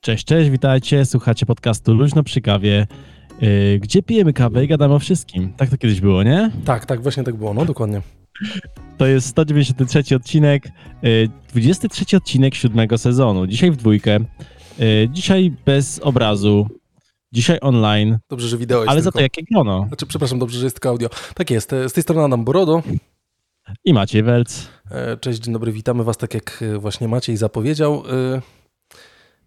Cześć, cześć, witajcie, słuchacie podcastu Luźno przy kawie, yy, gdzie pijemy kawę i gadamy o wszystkim. Tak to kiedyś było, nie? Tak, tak, właśnie tak było, no dokładnie. To jest 193 odcinek, yy, 23 odcinek siódmego sezonu. Dzisiaj w dwójkę, yy, dzisiaj bez obrazu, dzisiaj online, Dobrze, że wideo jest ale za tylko. to jakie grono. Znaczy, przepraszam, dobrze, że jest tylko audio. Tak jest, z tej strony Adam Borodo. I Maciej Welc. E, Cześć, dzień dobry, witamy was tak jak właśnie Maciej zapowiedział.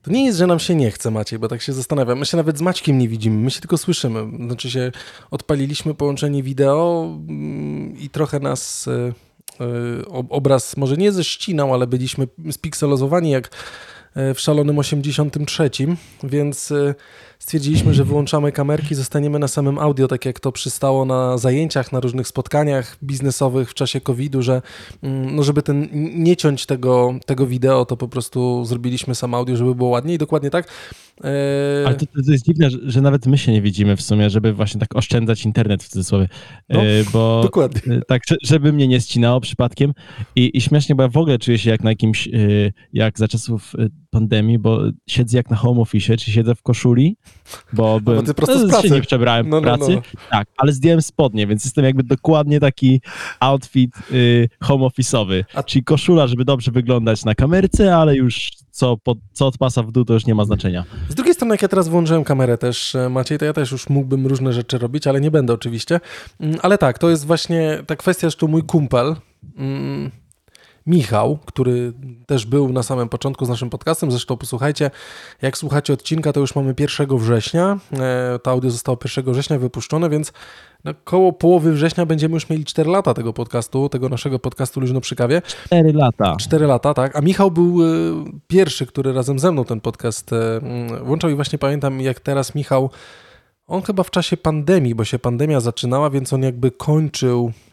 To nie jest, że nam się nie chce, Maciej, bo tak się zastanawiam. My się nawet z Maćkiem nie widzimy, my się tylko słyszymy. Znaczy się odpaliliśmy połączenie wideo mm, i trochę nas e, e, ob- obraz może nie ześcinał, ale byliśmy spikselozowani jak e, w szalonym 83, więc stwierdziliśmy, że wyłączamy kamerki, zostaniemy na samym audio, tak jak to przystało na zajęciach, na różnych spotkaniach biznesowych w czasie COVID-u, że mm, no żeby ten, nie ciąć tego, tego wideo, to po prostu zrobiliśmy sam audio, żeby było ładniej. Dokładnie tak. E, Ale to, to jest dziwne, że, że nawet my się nie widzimy w sumie, żeby właśnie tak oszczędzać internet w cudzysłowie, No, Yy, bo Dokładnie. Y, Tak, że- żeby mnie nie ccinało przypadkiem. I, I śmiesznie, bo ja w ogóle czuję się jak na jakimś, jak za czasów pandemii, bo siedzę jak na home office, czy siedzę w koszuli, bo byłem, ty prosto z no, pracy. się nie przebrałem No, w no, pracy, no. tak, ale zdjąłem spodnie, więc jestem jakby dokładnie taki outfit y, home office'owy, A- czyli koszula, żeby dobrze wyglądać na kamerce, ale już co, pod, co od pasa w dół, to już nie ma znaczenia. Z drugiej strony, jak ja teraz włączyłem kamerę też, e, Maciej, to ja też już mógłbym różne rzeczy robić, ale nie będę oczywiście. Mm, Ale tak, to jest właśnie ta kwestia, że tu mój kumpel, mm, Michał, który też był na samym początku z naszym podcastem, zresztą posłuchajcie, jak słuchacie odcinka, to już mamy 1 września, e, to audio zostało 1 września wypuszczone, więc no, koło połowy września będziemy już mieli 4 lata tego podcastu, tego naszego podcastu Luźno przy kawie. Cztery lata. 4 lata, tak. A Michał był y, pierwszy, który razem ze mną ten podcast y, mm, włączał i właśnie pamiętam, jak teraz Michał, on chyba w czasie pandemii, bo się pandemia zaczynała, więc on jakby kończył e,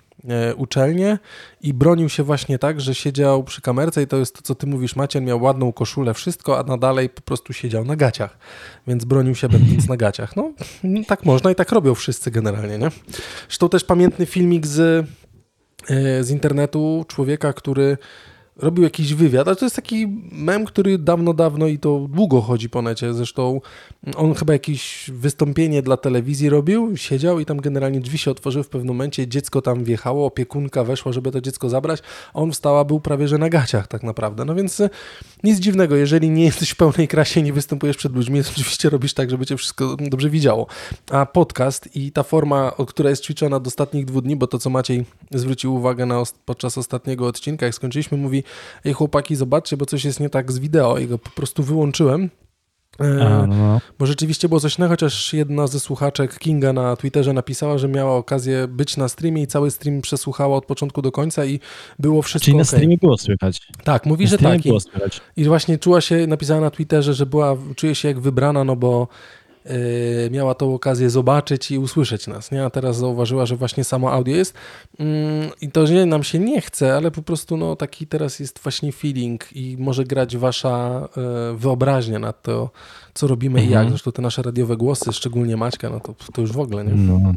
uczelnię i bronił się właśnie tak, że siedział przy kamerce i to jest to, co ty mówisz, Maciej miał ładną koszulę, wszystko, a na dalej po prostu siedział na gaciach, więc bronił się będąc na gaciach. No, tak można i tak robią wszyscy generalnie, nie? Zresztą też pamiętny filmik z e, z internetu człowieka, który robił jakiś wywiad, ale to jest taki mem, który dawno, dawno i to długo chodzi po necie. Zresztą on chyba jakieś wystąpienie dla telewizji robił, siedział i tam generalnie drzwi się otworzyły w pewnym momencie, dziecko tam wjechało, opiekunka weszła, żeby to dziecko zabrać, on wstała, był prawie że na gaciach tak naprawdę. No więc e, nic dziwnego, jeżeli nie jesteś w pełnej krasie i nie występujesz przed ludźmi, to oczywiście robisz tak, żeby cię wszystko dobrze widziało. A podcast i ta forma, która jest ćwiczona od ostatnich dwóch dni, bo to, co Maciej zwrócił uwagę na podczas ostatniego odcinka, jak skończyliśmy, mówi, ej chłopaki, zobaczcie, bo coś jest nie tak z wideo i go po prostu wyłączyłem. E, A, no, no. bo rzeczywiście było coś innego, chociaż jedna ze słuchaczek Kinga na Twitterze napisała, że miała okazję być na streamie i cały stream przesłuchała od początku do końca i było wszystko Czyli na okej. streamie było słychać. Tak, mówi, Na że tak. I, było słychać. I właśnie czuła się, napisała na Twitterze, że była, czuje się jak wybrana, no bo miała tą okazję zobaczyć i usłyszeć nas, nie? A teraz zauważyła, że właśnie samo audio jest Mm, i to, że nam się nie chce, ale po prostu no taki teraz jest właśnie feeling i może grać wasza yy, wyobraźnia na to, co robimy i Mhm. jak. Zresztą te nasze radiowe głosy, szczególnie Maćka, no to, to już w ogóle, nie? No,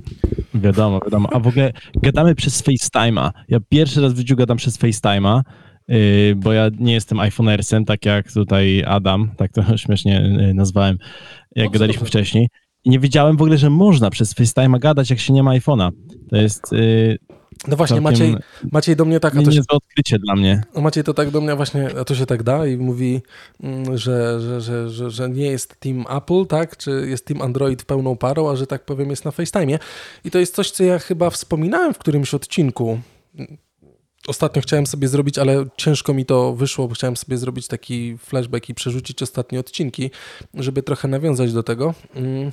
wiadomo, wiadomo. A w ogóle gadamy przez FaceTime'a. Ja pierwszy raz w życiu gadam przez FaceTime'a, yy, bo ja nie jestem iPhoneersem, tak jak tutaj Adam, tak to śmiesznie nazwałem, jak No, gadaliśmy wcześniej. I nie wiedziałem w ogóle, że można przez FaceTime'a gadać, jak się nie ma iPhone'a. To jest yy, No właśnie, całkiem Maciej, Maciej do mnie tak, a to się, niezłe odkrycie dla mnie. No Maciej to tak do mnie właśnie, a to się tak da i mówi, mm, że, że, że, że, że nie jest team Apple, tak, czy jest team Android pełną parą, a że tak powiem jest na FaceTime. I to jest coś, co ja chyba wspominałem w którymś odcinku. Ostatnio chciałem sobie zrobić, ale ciężko mi to wyszło, bo chciałem sobie zrobić taki flashback i przerzucić ostatnie odcinki, żeby trochę nawiązać do tego. Mm.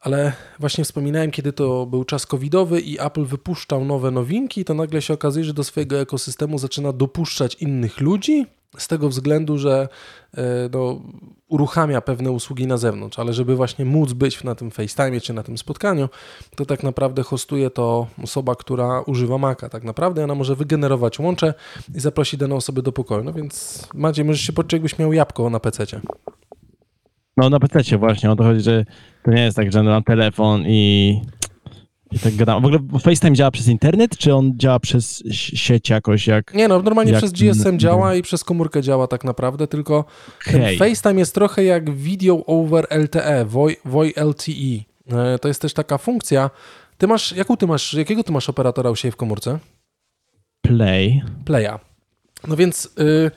Ale właśnie wspominałem, kiedy to był czas covidowy i Apple wypuszczał nowe nowinki, to nagle się okazuje, że do swojego ekosystemu zaczyna dopuszczać innych ludzi, z tego względu, że e, no, uruchamia pewne usługi na zewnątrz, ale żeby właśnie móc być na tym FaceTime czy na tym spotkaniu, to tak naprawdę hostuje to osoba, która używa Maca. Tak naprawdę ona może wygenerować łącze i zaprosić daną osobę do pokoju. No więc Maciej, możesz się poczuć, jakbyś miał jabłko na PC. No na PC właśnie, o to chodzi, że to nie jest tak, że mam telefon i i tak gadam. W ogóle FaceTime działa przez internet, czy on działa przez sieć jakoś jak... Nie no, normalnie jak... przez GSM działa i przez komórkę działa tak naprawdę, tylko okay. FaceTime jest trochę jak Video over LTE, VoI LTE. E, to jest też taka funkcja. Ty masz, jaką ty masz, jakiego ty masz operatora u siebie w komórce? Play. Playa. No więc, yy,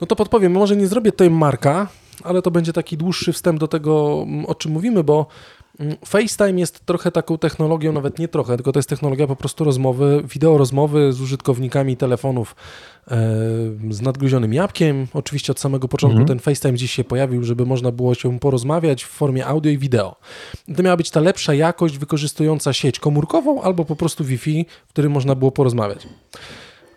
no to podpowiem, może nie zrobię tutaj marka, ale to będzie taki dłuższy wstęp do tego, o czym mówimy, bo Mm, FaceTime jest trochę taką technologią, nawet nie trochę, tylko to jest technologia po prostu rozmowy, wideo rozmowy z użytkownikami telefonów e, z nadgryzionym jabłkiem. Oczywiście od samego początku mhm. ten FaceTime dziś się pojawił, żeby można było się porozmawiać w formie audio i wideo. To miała być ta lepsza jakość wykorzystująca sieć komórkową albo po prostu Wi-Fi, w którym można było porozmawiać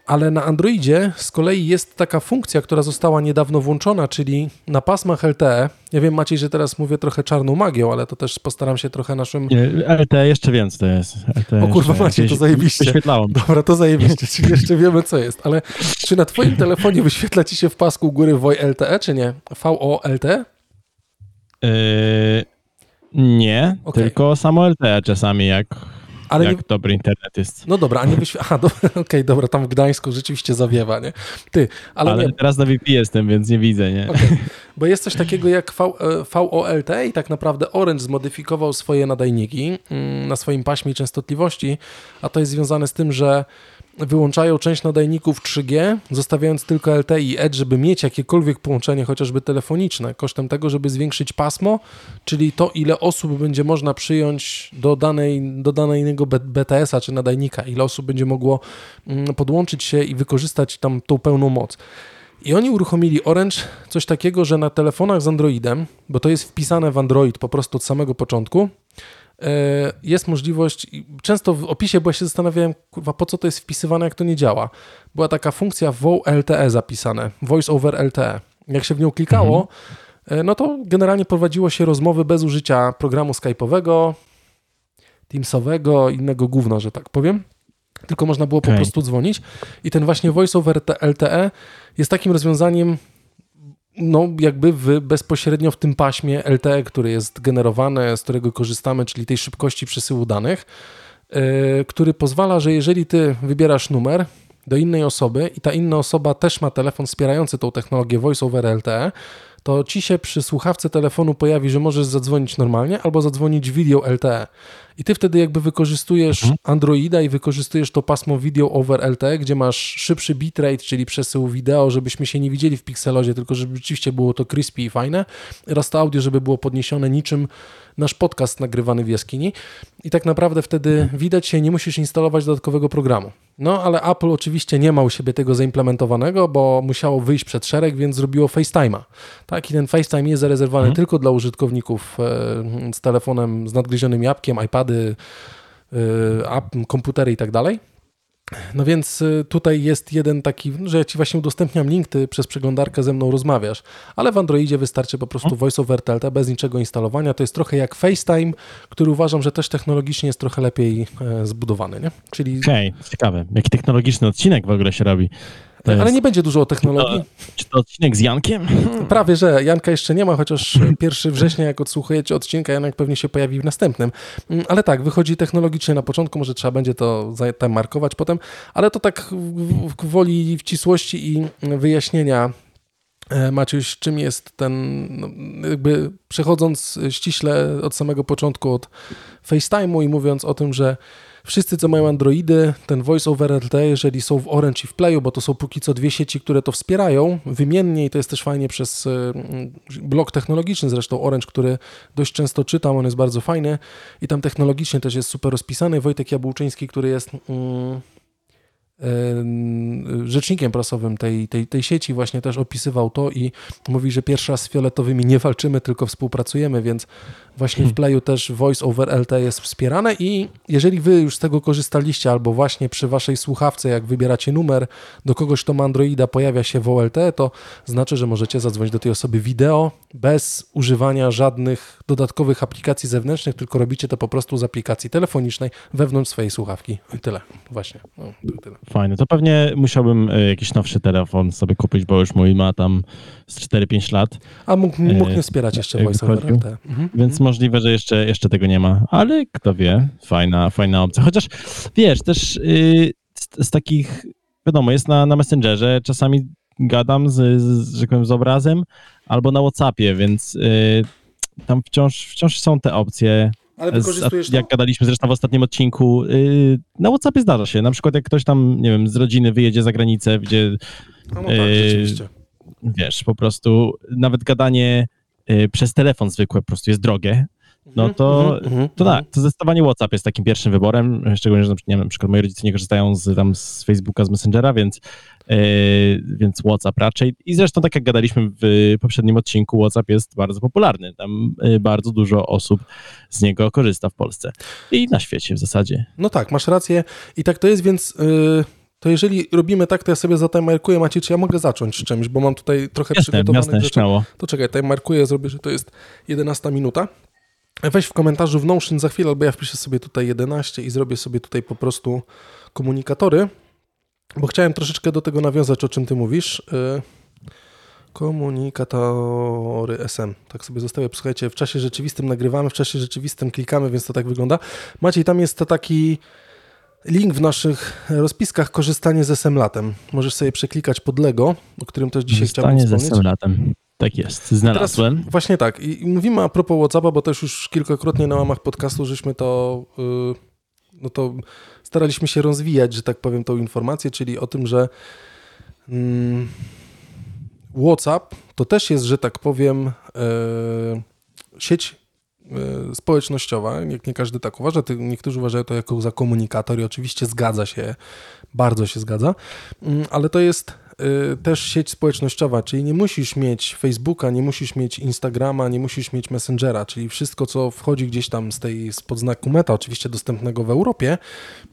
ale na Androidzie z kolei jest taka funkcja, która została niedawno włączona, czyli na pasmach LTE. Ja wiem, Maciej, że teraz mówię trochę czarną magią, ale to też postaram się trochę naszym... Nie, LTE jeszcze więcej to jest. LTE o kurwa, Maciej, to zajebiście. Wyświetlałem. Dobra, to zajebiście, czyli jeszcze wiemy, co jest. Ale czy na twoim telefonie wyświetla ci się w pasku góry VoI LTE, czy nie? VO LTE? Yy, nie, okay. tylko samo LTE czasami, jak ale jak nie... dobry internet jest. No dobra, a nie wyświetla. Aha, okej, okay, dobra, tam w Gdańsku rzeczywiście zawiewa, nie? Ty, ale. Ale nie... teraz na VP jestem, więc nie widzę, nie? Okay. Bo jest coś takiego jak v, e, VOLT i tak naprawdę Orange zmodyfikował swoje nadajniki mm, na swoim paśmie częstotliwości, a to jest związane z tym, że wyłączają część nadajników 3G, zostawiając tylko LTE i Edge, żeby mieć jakiekolwiek połączenie, chociażby telefoniczne, kosztem tego, żeby zwiększyć pasmo, czyli to, ile osób będzie można przyjąć do, danej, do danego BTS-a czy nadajnika, ile osób będzie mogło mm, podłączyć się i wykorzystać tam tą pełną moc. I oni uruchomili Orange coś takiego, że na telefonach z Androidem, bo to jest wpisane w Android po prostu od samego początku, jest możliwość, często w opisie, bo ja się zastanawiałem, kurwa, po co to jest wpisywane, jak to nie działa. Była taka funkcja VO LTE zapisane, Voice over LTE. Jak się w nią klikało, mhm. E, no to generalnie prowadziło się rozmowy bez użycia programu Skype'owego, Teamsowego, innego gówna, że tak powiem. Tylko można było okay. po prostu dzwonić. I ten właśnie Voice over LTE jest takim rozwiązaniem, no jakby w, bezpośrednio w tym paśmie LTE, który jest generowane, z którego korzystamy, czyli tej szybkości przesyłu danych, yy, który pozwala, że jeżeli ty wybierasz numer do innej osoby i ta inna osoba też ma telefon wspierający tą technologię Voice over LTE, to ci się przy słuchawce telefonu pojawi, że możesz zadzwonić normalnie albo zadzwonić video LTE. I ty wtedy jakby wykorzystujesz mhm. Androida i wykorzystujesz to pasmo video over LTE, gdzie masz szybszy bitrate, czyli przesył wideo, żebyśmy się nie widzieli w pikselozie, tylko żeby rzeczywiście było to crispy i fajne. Oraz to audio, żeby było podniesione niczym nasz podcast nagrywany w jaskini. I tak naprawdę wtedy widać się, nie musisz instalować dodatkowego programu. No, ale Apple oczywiście nie ma u siebie tego zaimplementowanego, bo musiało wyjść przed szereg, więc zrobiło FaceTime'a. Tak, i ten FaceTime jest zarezerwowany mhm. tylko dla użytkowników e, z telefonem z nadgryzionym jabłkiem, iPady, e, komputery i tak dalej. No więc y, tutaj jest jeden taki, że ja ci właśnie udostępniam link, ty przez przeglądarkę ze mną rozmawiasz, ale w Androidzie wystarczy po prostu mhm. Voice over TLT bez niczego instalowania. To jest trochę jak FaceTime, który uważam, że też technologicznie jest trochę lepiej e, zbudowany, nie? Czyli... Okej, okay, ciekawe. Jaki technologiczny odcinek w ogóle się robi. Ale nie będzie dużo o technologii. Czy to, odcinek z Jankiem? Prawie, że Janka jeszcze nie ma, chociaż 1 września, jak odsłuchujecie odcinka, Janek pewnie się pojawi w następnym. Mm, ale tak, wychodzi technologicznie na początku, może trzeba będzie to tam markować potem, ale to tak w woli wcisłości i wyjaśnienia e, Maciuś, czym jest ten, no, jakby przechodząc ściśle od samego początku od FaceTime'u i mówiąc o tym, że Wszyscy, co mają Androidy, ten Voice over LTE, jeżeli są w Orange i w Playu, bo to są póki co dwie sieci, które to wspierają wymiennie i to jest też fajnie przez y, blok technologiczny, zresztą Orange, który dość często czytam, on jest bardzo fajny i tam technologicznie też jest super rozpisany. Wojtek Jabłczyński, który jest mm, rzecznikiem prasowym tej, tej, tej sieci właśnie też opisywał to i mówi, że pierwszy raz z fioletowymi nie walczymy, tylko współpracujemy, więc właśnie w hmm. Playu też Voice over LT jest wspierane i jeżeli wy już z tego korzystaliście albo właśnie przy waszej słuchawce, jak wybieracie numer do kogoś, kto ma Androida, pojawia się w OLT, to znaczy, że możecie zadzwonić do tej osoby wideo bez używania żadnych dodatkowych aplikacji zewnętrznych, tylko robicie to po prostu z aplikacji telefonicznej wewnątrz swojej słuchawki. I tyle. Właśnie. No, tyle. Fajne. To pewnie musiałbym e, jakiś nowszy telefon sobie kupić, bo już mój ma tam z 4-5 lat. A mógł, mógł nie wspierać jeszcze Voice over LT. Mhm. Więc mhm. Możliwe, że jeszcze, jeszcze tego nie ma. Ale kto wie, fajna, fajna opcja. Chociaż wiesz, też yy, z, z, takich, wiadomo, jest na, na Messengerze, czasami gadam z, z, powiem, z obrazem albo na Whatsappie, więc yy, tam wciąż, wciąż są te opcje. Ale wykorzystujesz z, Jak gadaliśmy zresztą w ostatnim odcinku, yy, na Whatsappie zdarza się. Na przykład jak ktoś tam, nie wiem, z rodziny wyjedzie za granicę, gdzie... No, no tak, rzeczywiście. Wiesz, po prostu nawet gadanie y, przez telefon zwykłe po prostu jest drogie, no mhm, to, mhm, to tak, to zdecydowanie WhatsApp jest takim pierwszym wyborem, szczególnie, że nie wiem, na przykład moi rodzice nie korzystają z, tam z Facebooka, z Messengera, więc, yy, więc WhatsApp raczej. I zresztą tak jak gadaliśmy w poprzednim odcinku, WhatsApp jest bardzo popularny. Tam yy, bardzo dużo osób z niego korzysta w Polsce i na świecie w zasadzie. No tak, masz rację i tak to jest, więc... Yy to jeżeli robimy tak, to ja sobie zatimerkuję, Macie, czy ja mogę zacząć z czymś, bo mam tutaj trochę jasne, przygotowanych jasne, rzeczy. Śmiało. To czekaj, timerkuję, zrobię, że to jest 11 minuta. Weź w komentarzu w Notion za chwilę, albo ja wpiszę sobie tutaj 11 i zrobię sobie tutaj po prostu komunikatory, bo chciałem troszeczkę do tego nawiązać, o czym ty mówisz. Y, komunikatory SM. Tak sobie zostawię. Słuchajcie, w czasie rzeczywistym nagrywamy, w czasie rzeczywistym klikamy, więc to tak wygląda. Maciej, tam jest to taki link w naszych rozpiskach korzystanie z SM latem. Możesz sobie przeklikać pod Lego, o którym też dzisiaj chciałbym wspomnieć. z SM latem. Tak jest, znalazłem. Teraz właśnie tak. I mówimy a propos WhatsAppa, bo też już kilkakrotnie na łamach podcastu żeśmy to, yy, no to staraliśmy się rozwijać, że tak powiem, tą informację, czyli o tym, że yy, WhatsApp to też jest, że tak powiem, yy, sieć y, społecznościowa, jak nie każdy tak uważa, niektórzy uważają to jako za komunikator i oczywiście zgadza się, bardzo się zgadza, mm, ale to jest Y, też sieć społecznościowa, czyli nie musisz mieć Facebooka, nie musisz mieć Instagrama, nie musisz mieć Messengera, czyli wszystko, co wchodzi gdzieś tam z tej spod znaku meta, oczywiście dostępnego w Europie,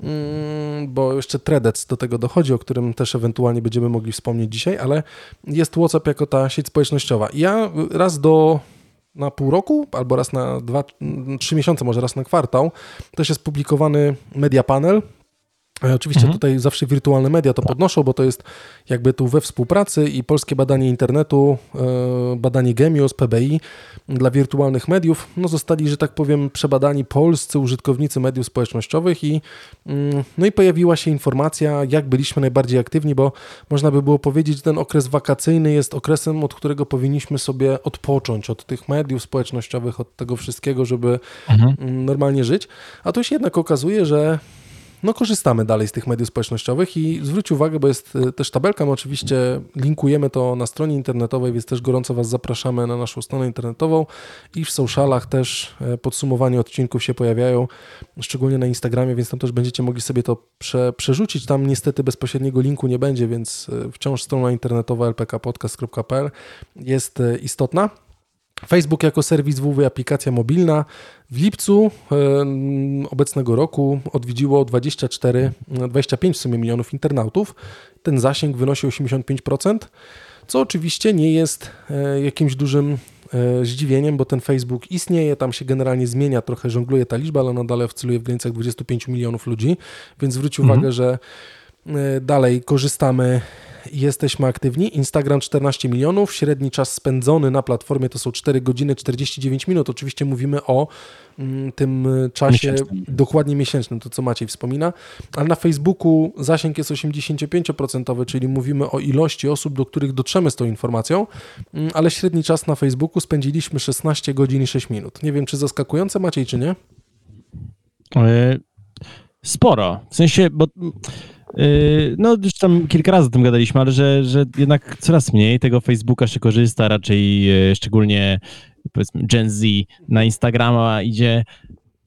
mm, bo jeszcze Threads do tego dochodzi, o którym też ewentualnie będziemy mogli wspomnieć dzisiaj, ale jest WhatsApp jako ta sieć społecznościowa. Ja raz do na pół roku, albo raz na dwa, trzy miesiące, może raz na kwartał, też jest publikowany media panel, oczywiście mhm. tutaj zawsze wirtualne media to podnoszą, bo to jest jakby tu we współpracy i polskie badanie internetu, e, badanie Gemios, PBI dla wirtualnych mediów, no zostali, że tak powiem, przebadani polscy użytkownicy mediów społecznościowych i mm, no i pojawiła się informacja, jak byliśmy najbardziej aktywni, bo można by było powiedzieć, że ten okres wakacyjny jest okresem, od którego powinniśmy sobie odpocząć od tych mediów społecznościowych, od tego wszystkiego, żeby mhm. Mm, normalnie żyć, a tu się jednak okazuje, że no korzystamy dalej z tych mediów społecznościowych i zwróć uwagę, bo jest e, też tabelka, my oczywiście linkujemy to na stronie internetowej, więc też gorąco Was zapraszamy na naszą stronę internetową i w socialach też e, podsumowanie odcinków się pojawiają, szczególnie na Instagramie, więc tam też będziecie mogli sobie to prze, przerzucić. Tam niestety bezpośredniego linku nie będzie, więc e, wciąż strona internetowa lpkpodcast.pl jest istotna. Facebook jako serwis WW aplikacja mobilna w lipcu obecnego roku odwiedziło 24, 25 w sumie milionów internautów. Ten zasięg wynosi 85%, co oczywiście nie jest e, jakimś dużym e, zdziwieniem, bo ten Facebook istnieje, tam się generalnie zmienia, trochę żongluje ta liczba, ale nadal oscyluje w granicach 25 milionów ludzi, więc zwróć mhm. uwagę, że dalej korzystamy jesteśmy aktywni. Instagram 14 milionów, średni czas spędzony na platformie to są 4 godziny 49 minut. Oczywiście mówimy o mm, tym czasie miesięcznym. dokładnie miesięcznym, to co Maciej wspomina, ale na Facebooku zasięg jest 85%, czyli mówimy o ilości osób, do których dotrzemy z tą informacją, mm, ale średni czas na Facebooku spędziliśmy 16 godzin i 6 minut. Nie wiem, czy zaskakujące Maciej, czy nie? E, sporo. W sensie, bo no, już tam kilka razy o tym gadaliśmy, ale że, że jednak coraz mniej tego Facebooka się korzysta, raczej yy, szczególnie powiedzmy Gen Z na Instagrama idzie,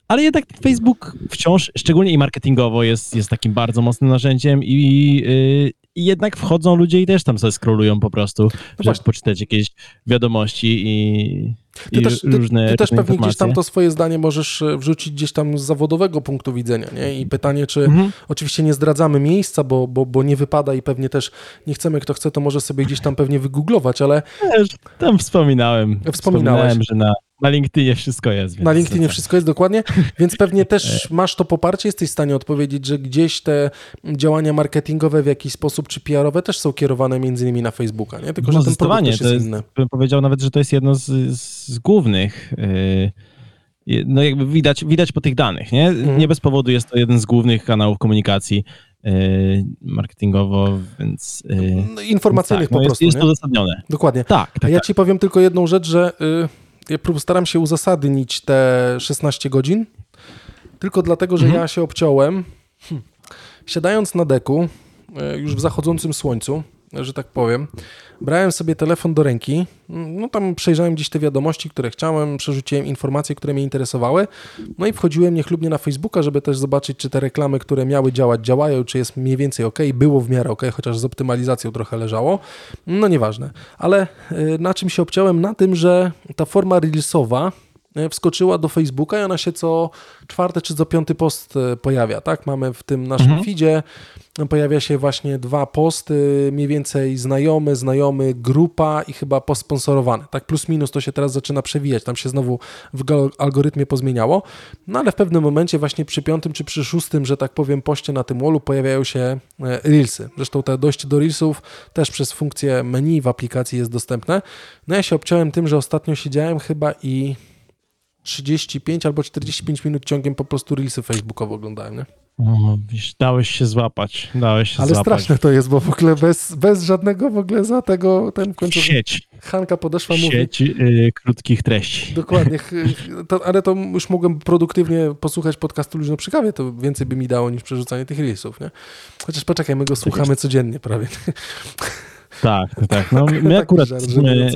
ale jednak Facebook wciąż, szczególnie i marketingowo, jest, jest takim bardzo mocnym narzędziem i, yy, i jednak wchodzą ludzie i też tam sobie scrollują po prostu, no żeby poczytać jakieś wiadomości i, ty też, ty, ty też pewnie gdzieś tam to swoje zdanie możesz e, wrzucić gdzieś tam z zawodowego punktu widzenia, nie? I pytanie, czy mhm. oczywiście nie zdradzamy miejsca, bo, bo, bo nie wypada i pewnie też nie chcemy, kto chce, to może sobie gdzieś tam pewnie wygooglować, ale... Tam wspominałem. Wspominałeś. Wspominałem, że na, na LinkedInie wszystko jest. Na LinkedInie wszystko jest, dokładnie, więc pewnie też masz to poparcie, jesteś w stanie odpowiedzieć, że gdzieś te działania marketingowe w jakiś sposób, czy PR-owe też są kierowane między innymi na Facebooka, nie? Tylko, no, że ten produkt też jest, jest inny. Bym powiedział nawet, że to jest jedno z, z głównych yy, no jakby widać, widać po tych danych, nie? Mhm. Nie bez powodu jest to jeden z głównych kanałów komunikacji yy, marketingowo, więc... Yy, no, informacyjnych tak, po no prostu, Jest, jest to uzasadnione. Dokładnie. Tak, tak A ja tak. ci powiem tylko jedną rzecz, że... Yy ja staram się uzasadnić te 16 godzin, tylko dlatego, że mhm. ja się obciąłem, siadając na deku, e, już w zachodzącym słońcu, że tak powiem, brałem sobie telefon do ręki, no tam przejrzałem gdzieś te wiadomości, które chciałem, przerzuciłem informacje, które mnie interesowały, no i wchodziłem niechlubnie na Facebooka, żeby też zobaczyć, czy te reklamy, które miały działać, działają, czy jest mniej więcej ok, było w miarę ok, chociaż z optymalizacją trochę leżało, no nieważne. Ale y, na czym się obciąłem? Na tym, że ta forma reelsowa, wskoczyła do Facebooka i ona się co czwarty czy co piąty post y, pojawia, tak? Mamy w tym naszym mhm. feedzie pojawia się właśnie dwa posty, mniej więcej znajomy, znajomy, grupa i chyba posponsorowany. Tak plus minus to się teraz zaczyna przewijać, tam się znowu w algorytmie pozmieniało, no ale w pewnym momencie właśnie przy piątym czy przy szóstym, że tak powiem, poście na tym wallu pojawiają się e, Reelsy. Zresztą te dojście do Reelsów też przez funkcję menu w aplikacji jest dostępne. No ja się obciąłem tym, że ostatnio siedziałem chyba i 35 albo 45 minut ciągiem po prostu Reelsy facebookowo oglądałem, nie? O, wiesz, dałeś się złapać, dałeś się Ale złapać. straszne to jest, bo w ogóle bez, bez żadnego w ogóle za tego, ten w końcu... Sieć. Hanka podeszła, mówi... Sieć y, krótkich treści. Dokładnie, to, ale to już mogłem produktywnie posłuchać podcastu Luźno przy kawie, to więcej by mi dało niż przerzucanie tych reelsów, nie? Chociaż poczekaj, my go słuchamy codziennie prawie. Tak, tak. No, my, akurat, my,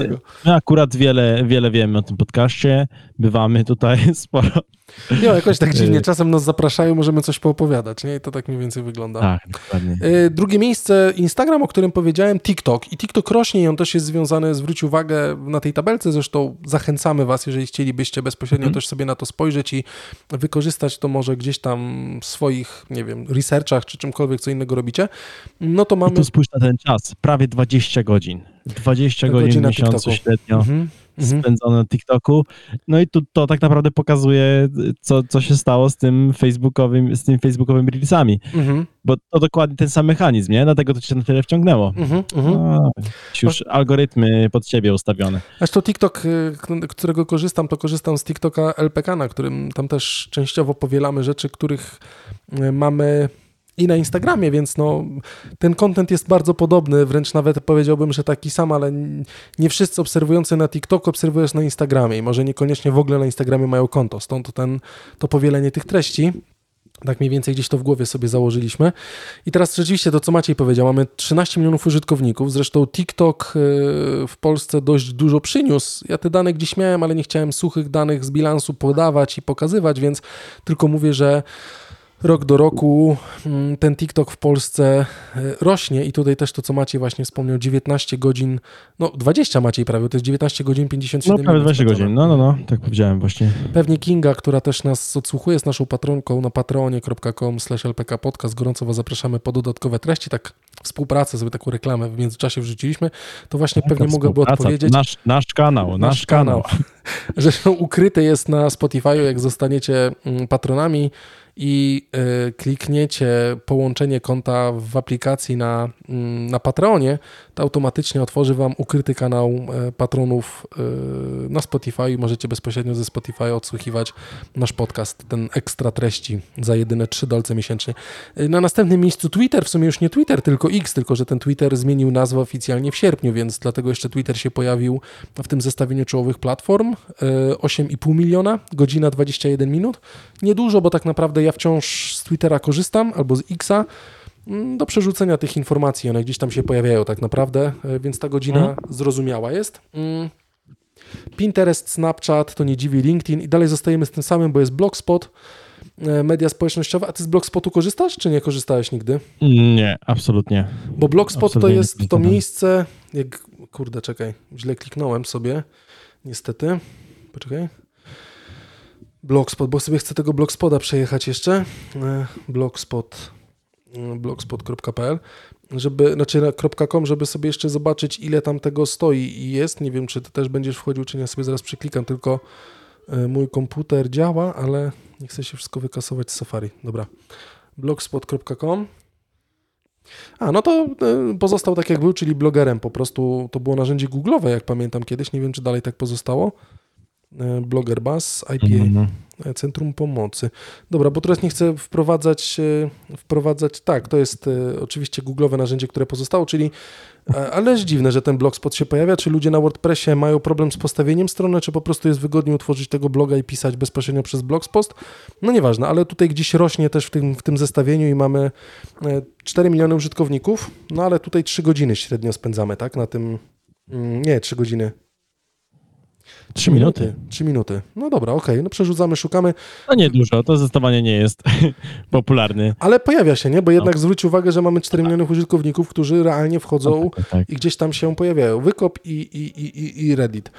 my akurat wiele, wiele wiemy o tym podcaście. Bywamy tutaj sporo. Nie, jakoś tak dziwnie. Czasem nas zapraszają, możemy coś poopowiadać, nie? I to tak mniej więcej wygląda. Tak, dokładnie. E, drugie miejsce, Instagram, o którym powiedziałem, TikTok. I TikTok rośnie i on też jest związany, zwróć uwagę, na tej tabelce, zresztą zachęcamy was, jeżeli chcielibyście bezpośrednio mm. też sobie na to spojrzeć i wykorzystać to może gdzieś tam w swoich, nie wiem, researchach, czy czymkolwiek, co innego robicie, no to mamy... I tu spójrz na ten czas, prawie 20 godzin. 20 godzin miesiącu TikToku. średnio. Mm -hmm mhm. spędzone na TikToku. No i tu to tak naprawdę pokazuje, co, co się stało z tym facebookowym, z tymi facebookowymi reelsami. Mhm. Bo to dokładnie ten sam mechanizm, nie? Dlatego to cię na tyle wciągnęło. Mhm, mhm. Już algorytmy pod ciebie ustawione. Zresztą TikTok, y, którego korzystam, to korzystam z TikToka LPK, na którym tam też częściowo powielamy rzeczy, których y, mamy i na Instagramie, więc no, ten content jest bardzo podobny, wręcz nawet powiedziałbym, że taki sam, ale nie wszyscy obserwujący na TikTok obserwują na Instagramie i może niekoniecznie w ogóle na Instagramie mają konto, stąd ten, to powielenie tych treści. Tak mniej więcej gdzieś to w głowie sobie założyliśmy. I teraz rzeczywiście to, co Maciej powiedział, mamy 13 milionów użytkowników, zresztą TikTok y, w Polsce dość dużo przyniósł. Ja te dane gdzieś miałem, ale nie chciałem suchych danych z bilansu podawać i pokazywać, więc tylko mówię, że rok do roku mm, ten TikTok w Polsce e, rośnie i tutaj też to, co Maciej właśnie wspomniał, 19 godzin, no 20 Maciej prawie, to jest 19 godzin 57 No prawie 20 godzin, no, no, no, tak powiedziałem właśnie. Pewnie Kinga, która też nas odsłuchuje, z naszą patronką na patreonie.com slash lpk podcast, gorąco Was zapraszamy po dodatkowe treści, tak współpracę, sobie taką reklamę w międzyczasie wrzuciliśmy, to właśnie Taka pewnie mogłaby odpowiedzieć. Nasz, nasz kanał, nasz, nasz kanał. kanał. Zresztą ukryty jest na Spotify, jak zostaniecie mm, patronami, i y, klikniecie połączenie konta w aplikacji na, mm, na Patreonie, to automatycznie otworzy Wam ukryty kanał e, patronów y, na Spotify i możecie bezpośrednio ze Spotify odsłuchiwać nasz podcast, ten ekstra treści za jedyne 3 dolce miesięcznie. Y, na następnym miejscu Twitter, w sumie już nie Twitter, tylko X, tylko że ten Twitter zmienił nazwę oficjalnie w sierpniu, więc dlatego jeszcze Twitter się pojawił w tym zestawieniu czołowych platform. 8,5 miliona, godzina 21 minut. Niedużo, bo tak naprawdę ja wciąż z Twittera korzystam albo z Xa do przerzucenia tych informacji. One gdzieś tam się pojawiają tak naprawdę, e, więc ta godzina mhm. zrozumiała jest. Mm. Pinterest, Snapchat, to nie dziwi, LinkedIn i dalej zostajemy z tym samym, bo jest Blogspot, e, media społecznościowe. A ty z Blogspotu korzystasz, czy nie korzystałeś nigdy? Nie, absolutnie. Bo Blogspot Absolutnie to jest to miejsce, jak, kurde, czekaj, źle kliknąłem sobie, niestety, poczekaj. Blogspot, bo sobie chcę tego Blogspota przejechać jeszcze. E, Blogspot, blogspot.pl, żeby, znaczy na .com, żeby sobie jeszcze zobaczyć, ile tam tego stoi i jest. Nie wiem, czy ty też będziesz wchodził, czy nie, ja sobie zaraz przeklikam, tylko e, mój komputer działa, ale nie chcę się wszystko wykasować z Safari. Dobra. blogspot.com a, no to e, pozostał tak jak był, czyli blogerem. Po prostu to było narzędzie Google'owe, jak pamiętam kiedyś. Nie wiem, czy dalej tak pozostało. E, Blogger Bus, IPA, Mhm. e, Centrum Pomocy. Dobra, bo teraz nie chcę wprowadzać, e, wprowadzać, tak, to jest oczywiście Google'owe narzędzie, które pozostało, czyli, ale jest dziwne, że ten blogspot się pojawia. Czy ludzie na WordPressie mają problem z postawieniem strony, czy po prostu jest wygodniej utworzyć tego bloga i pisać bezpośrednio przez blogspot? No nieważne, ale tutaj gdzieś rośnie też w tym, w tym zestawieniu i mamy e, 4 miliony użytkowników, no ale tutaj 3 godziny średnio spędzamy, tak, na tym, mm, nie, 3 godziny. Trzy minuty. 3 minuty. No dobra, okej, no przerzucamy, szukamy, No nie dużo, to zdecydowanie nie jest popularny. ale pojawia się, nie? Bo jednak zwróć uwagę, że mamy 4 miliony użytkowników, którzy realnie wchodzą Tak, tak. i gdzieś tam się pojawiają. Wykop i, i, i- i Reddit.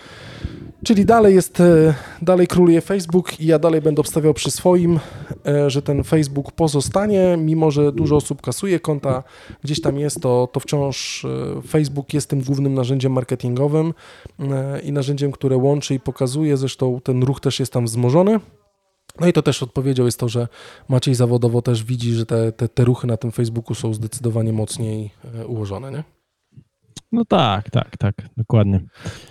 Czyli dalej jest, e, dalej króluje Facebook i ja dalej będę obstawiał przy swoim, e, że ten Facebook pozostanie, mimo że dużo osób kasuje konta, gdzieś tam jest, to, to wciąż e, Facebook jest tym głównym narzędziem marketingowym i narzędziem, które łączy i pokazuje, zresztą ten ruch też jest tam wzmożony. No i to też odpowiedzią jest to, że Maciej zawodowo też widzi, że te, te, te ruchy na tym Facebooku są zdecydowanie mocniej ułożone, nie? No tak, tak, tak, dokładnie.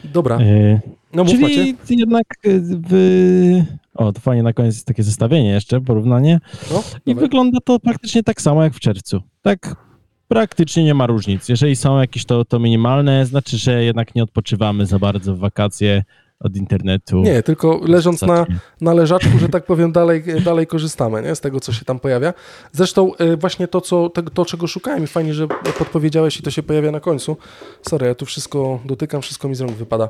Dobra, E, no Czyli Macie. jednak e, w... O, to fajnie na koniec jest takie zestawienie jeszcze, porównanie. No, I wygląda to praktycznie tak samo jak w czerwcu. Tak praktycznie nie ma różnic. Jeżeli są jakieś to, to minimalne, znaczy, że jednak nie odpoczywamy za bardzo w wakacje od internetu. Nie, tylko leżąc na, na leżaczku, że tak powiem, dalej, dalej korzystamy nie? z tego, co się tam pojawia. Zresztą e, właśnie to, co, to, to, czego szukałem i fajnie, że podpowiedziałeś i to się pojawia na końcu. Sorry, ja tu wszystko dotykam, wszystko mi z rąk wypada.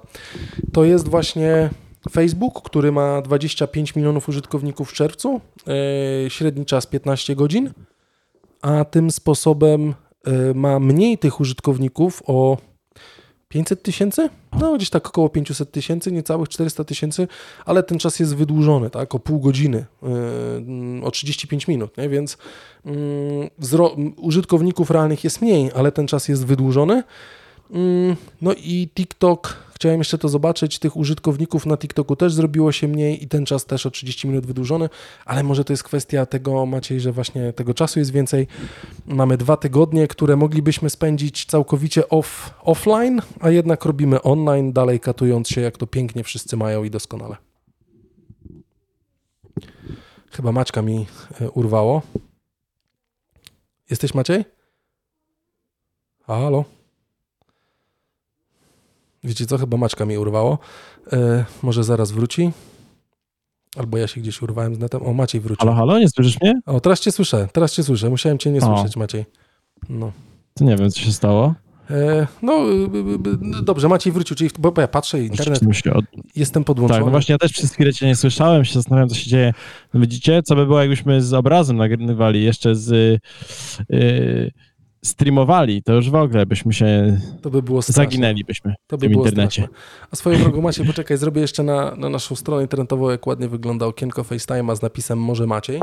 To jest właśnie Facebook, który ma 25 milionów użytkowników w czerwcu, e, średni czas 15 godzin, a tym sposobem e, ma mniej tych użytkowników o 500 tysięcy? No, gdzieś tak około 500 tysięcy, niecałych 400 tysięcy, ale ten czas jest wydłużony, tak, o pół godziny, yy, o 35 minut, nie? więc yy, wzro- m, użytkowników realnych jest mniej, ale ten czas jest wydłużony. Yy, no i TikTok, chciałem jeszcze to zobaczyć, tych użytkowników na TikToku też zrobiło się mniej i ten czas też o 30 minut wydłużony, ale może to jest kwestia tego, Maciej, że właśnie tego czasu jest więcej. Mamy dwa tygodnie, które moglibyśmy spędzić całkowicie off, offline, a jednak robimy online, dalej katując się, jak to pięknie wszyscy mają i doskonale. Chyba Maćka mi e, urwało. Jesteś Maciej? Halo? Wiecie co? Chyba Maćka mi urwało. E, może zaraz wróci. Albo ja się gdzieś urwałem z netem. O, Maciej wrócił. Halo, halo, nie słyszysz mnie? O, teraz cię słyszę, teraz cię słyszę. Musiałem cię nie O. słyszeć, Maciej. No. To nie wiem, co się stało. E, no, y, y, y, dobrze, Maciej wrócił, czyli, bo ja patrzę, internet, od... jestem podłączony. Tak, no właśnie ja też przez chwilę cię nie słyszałem, się zastanawiam, co się dzieje. No widzicie, co by było, jakbyśmy z obrazem nagrywali, jeszcze z yy, streamowali, to już w ogóle byśmy się To by było straszne. zaginęliśmy To w by tym było internecie. straszne. A swoją drogą, Maciej, poczekaj, zrobię jeszcze na, na naszą stronę internetową, jak ładnie wygląda okienko FaceTime'a z napisem Może Maciej.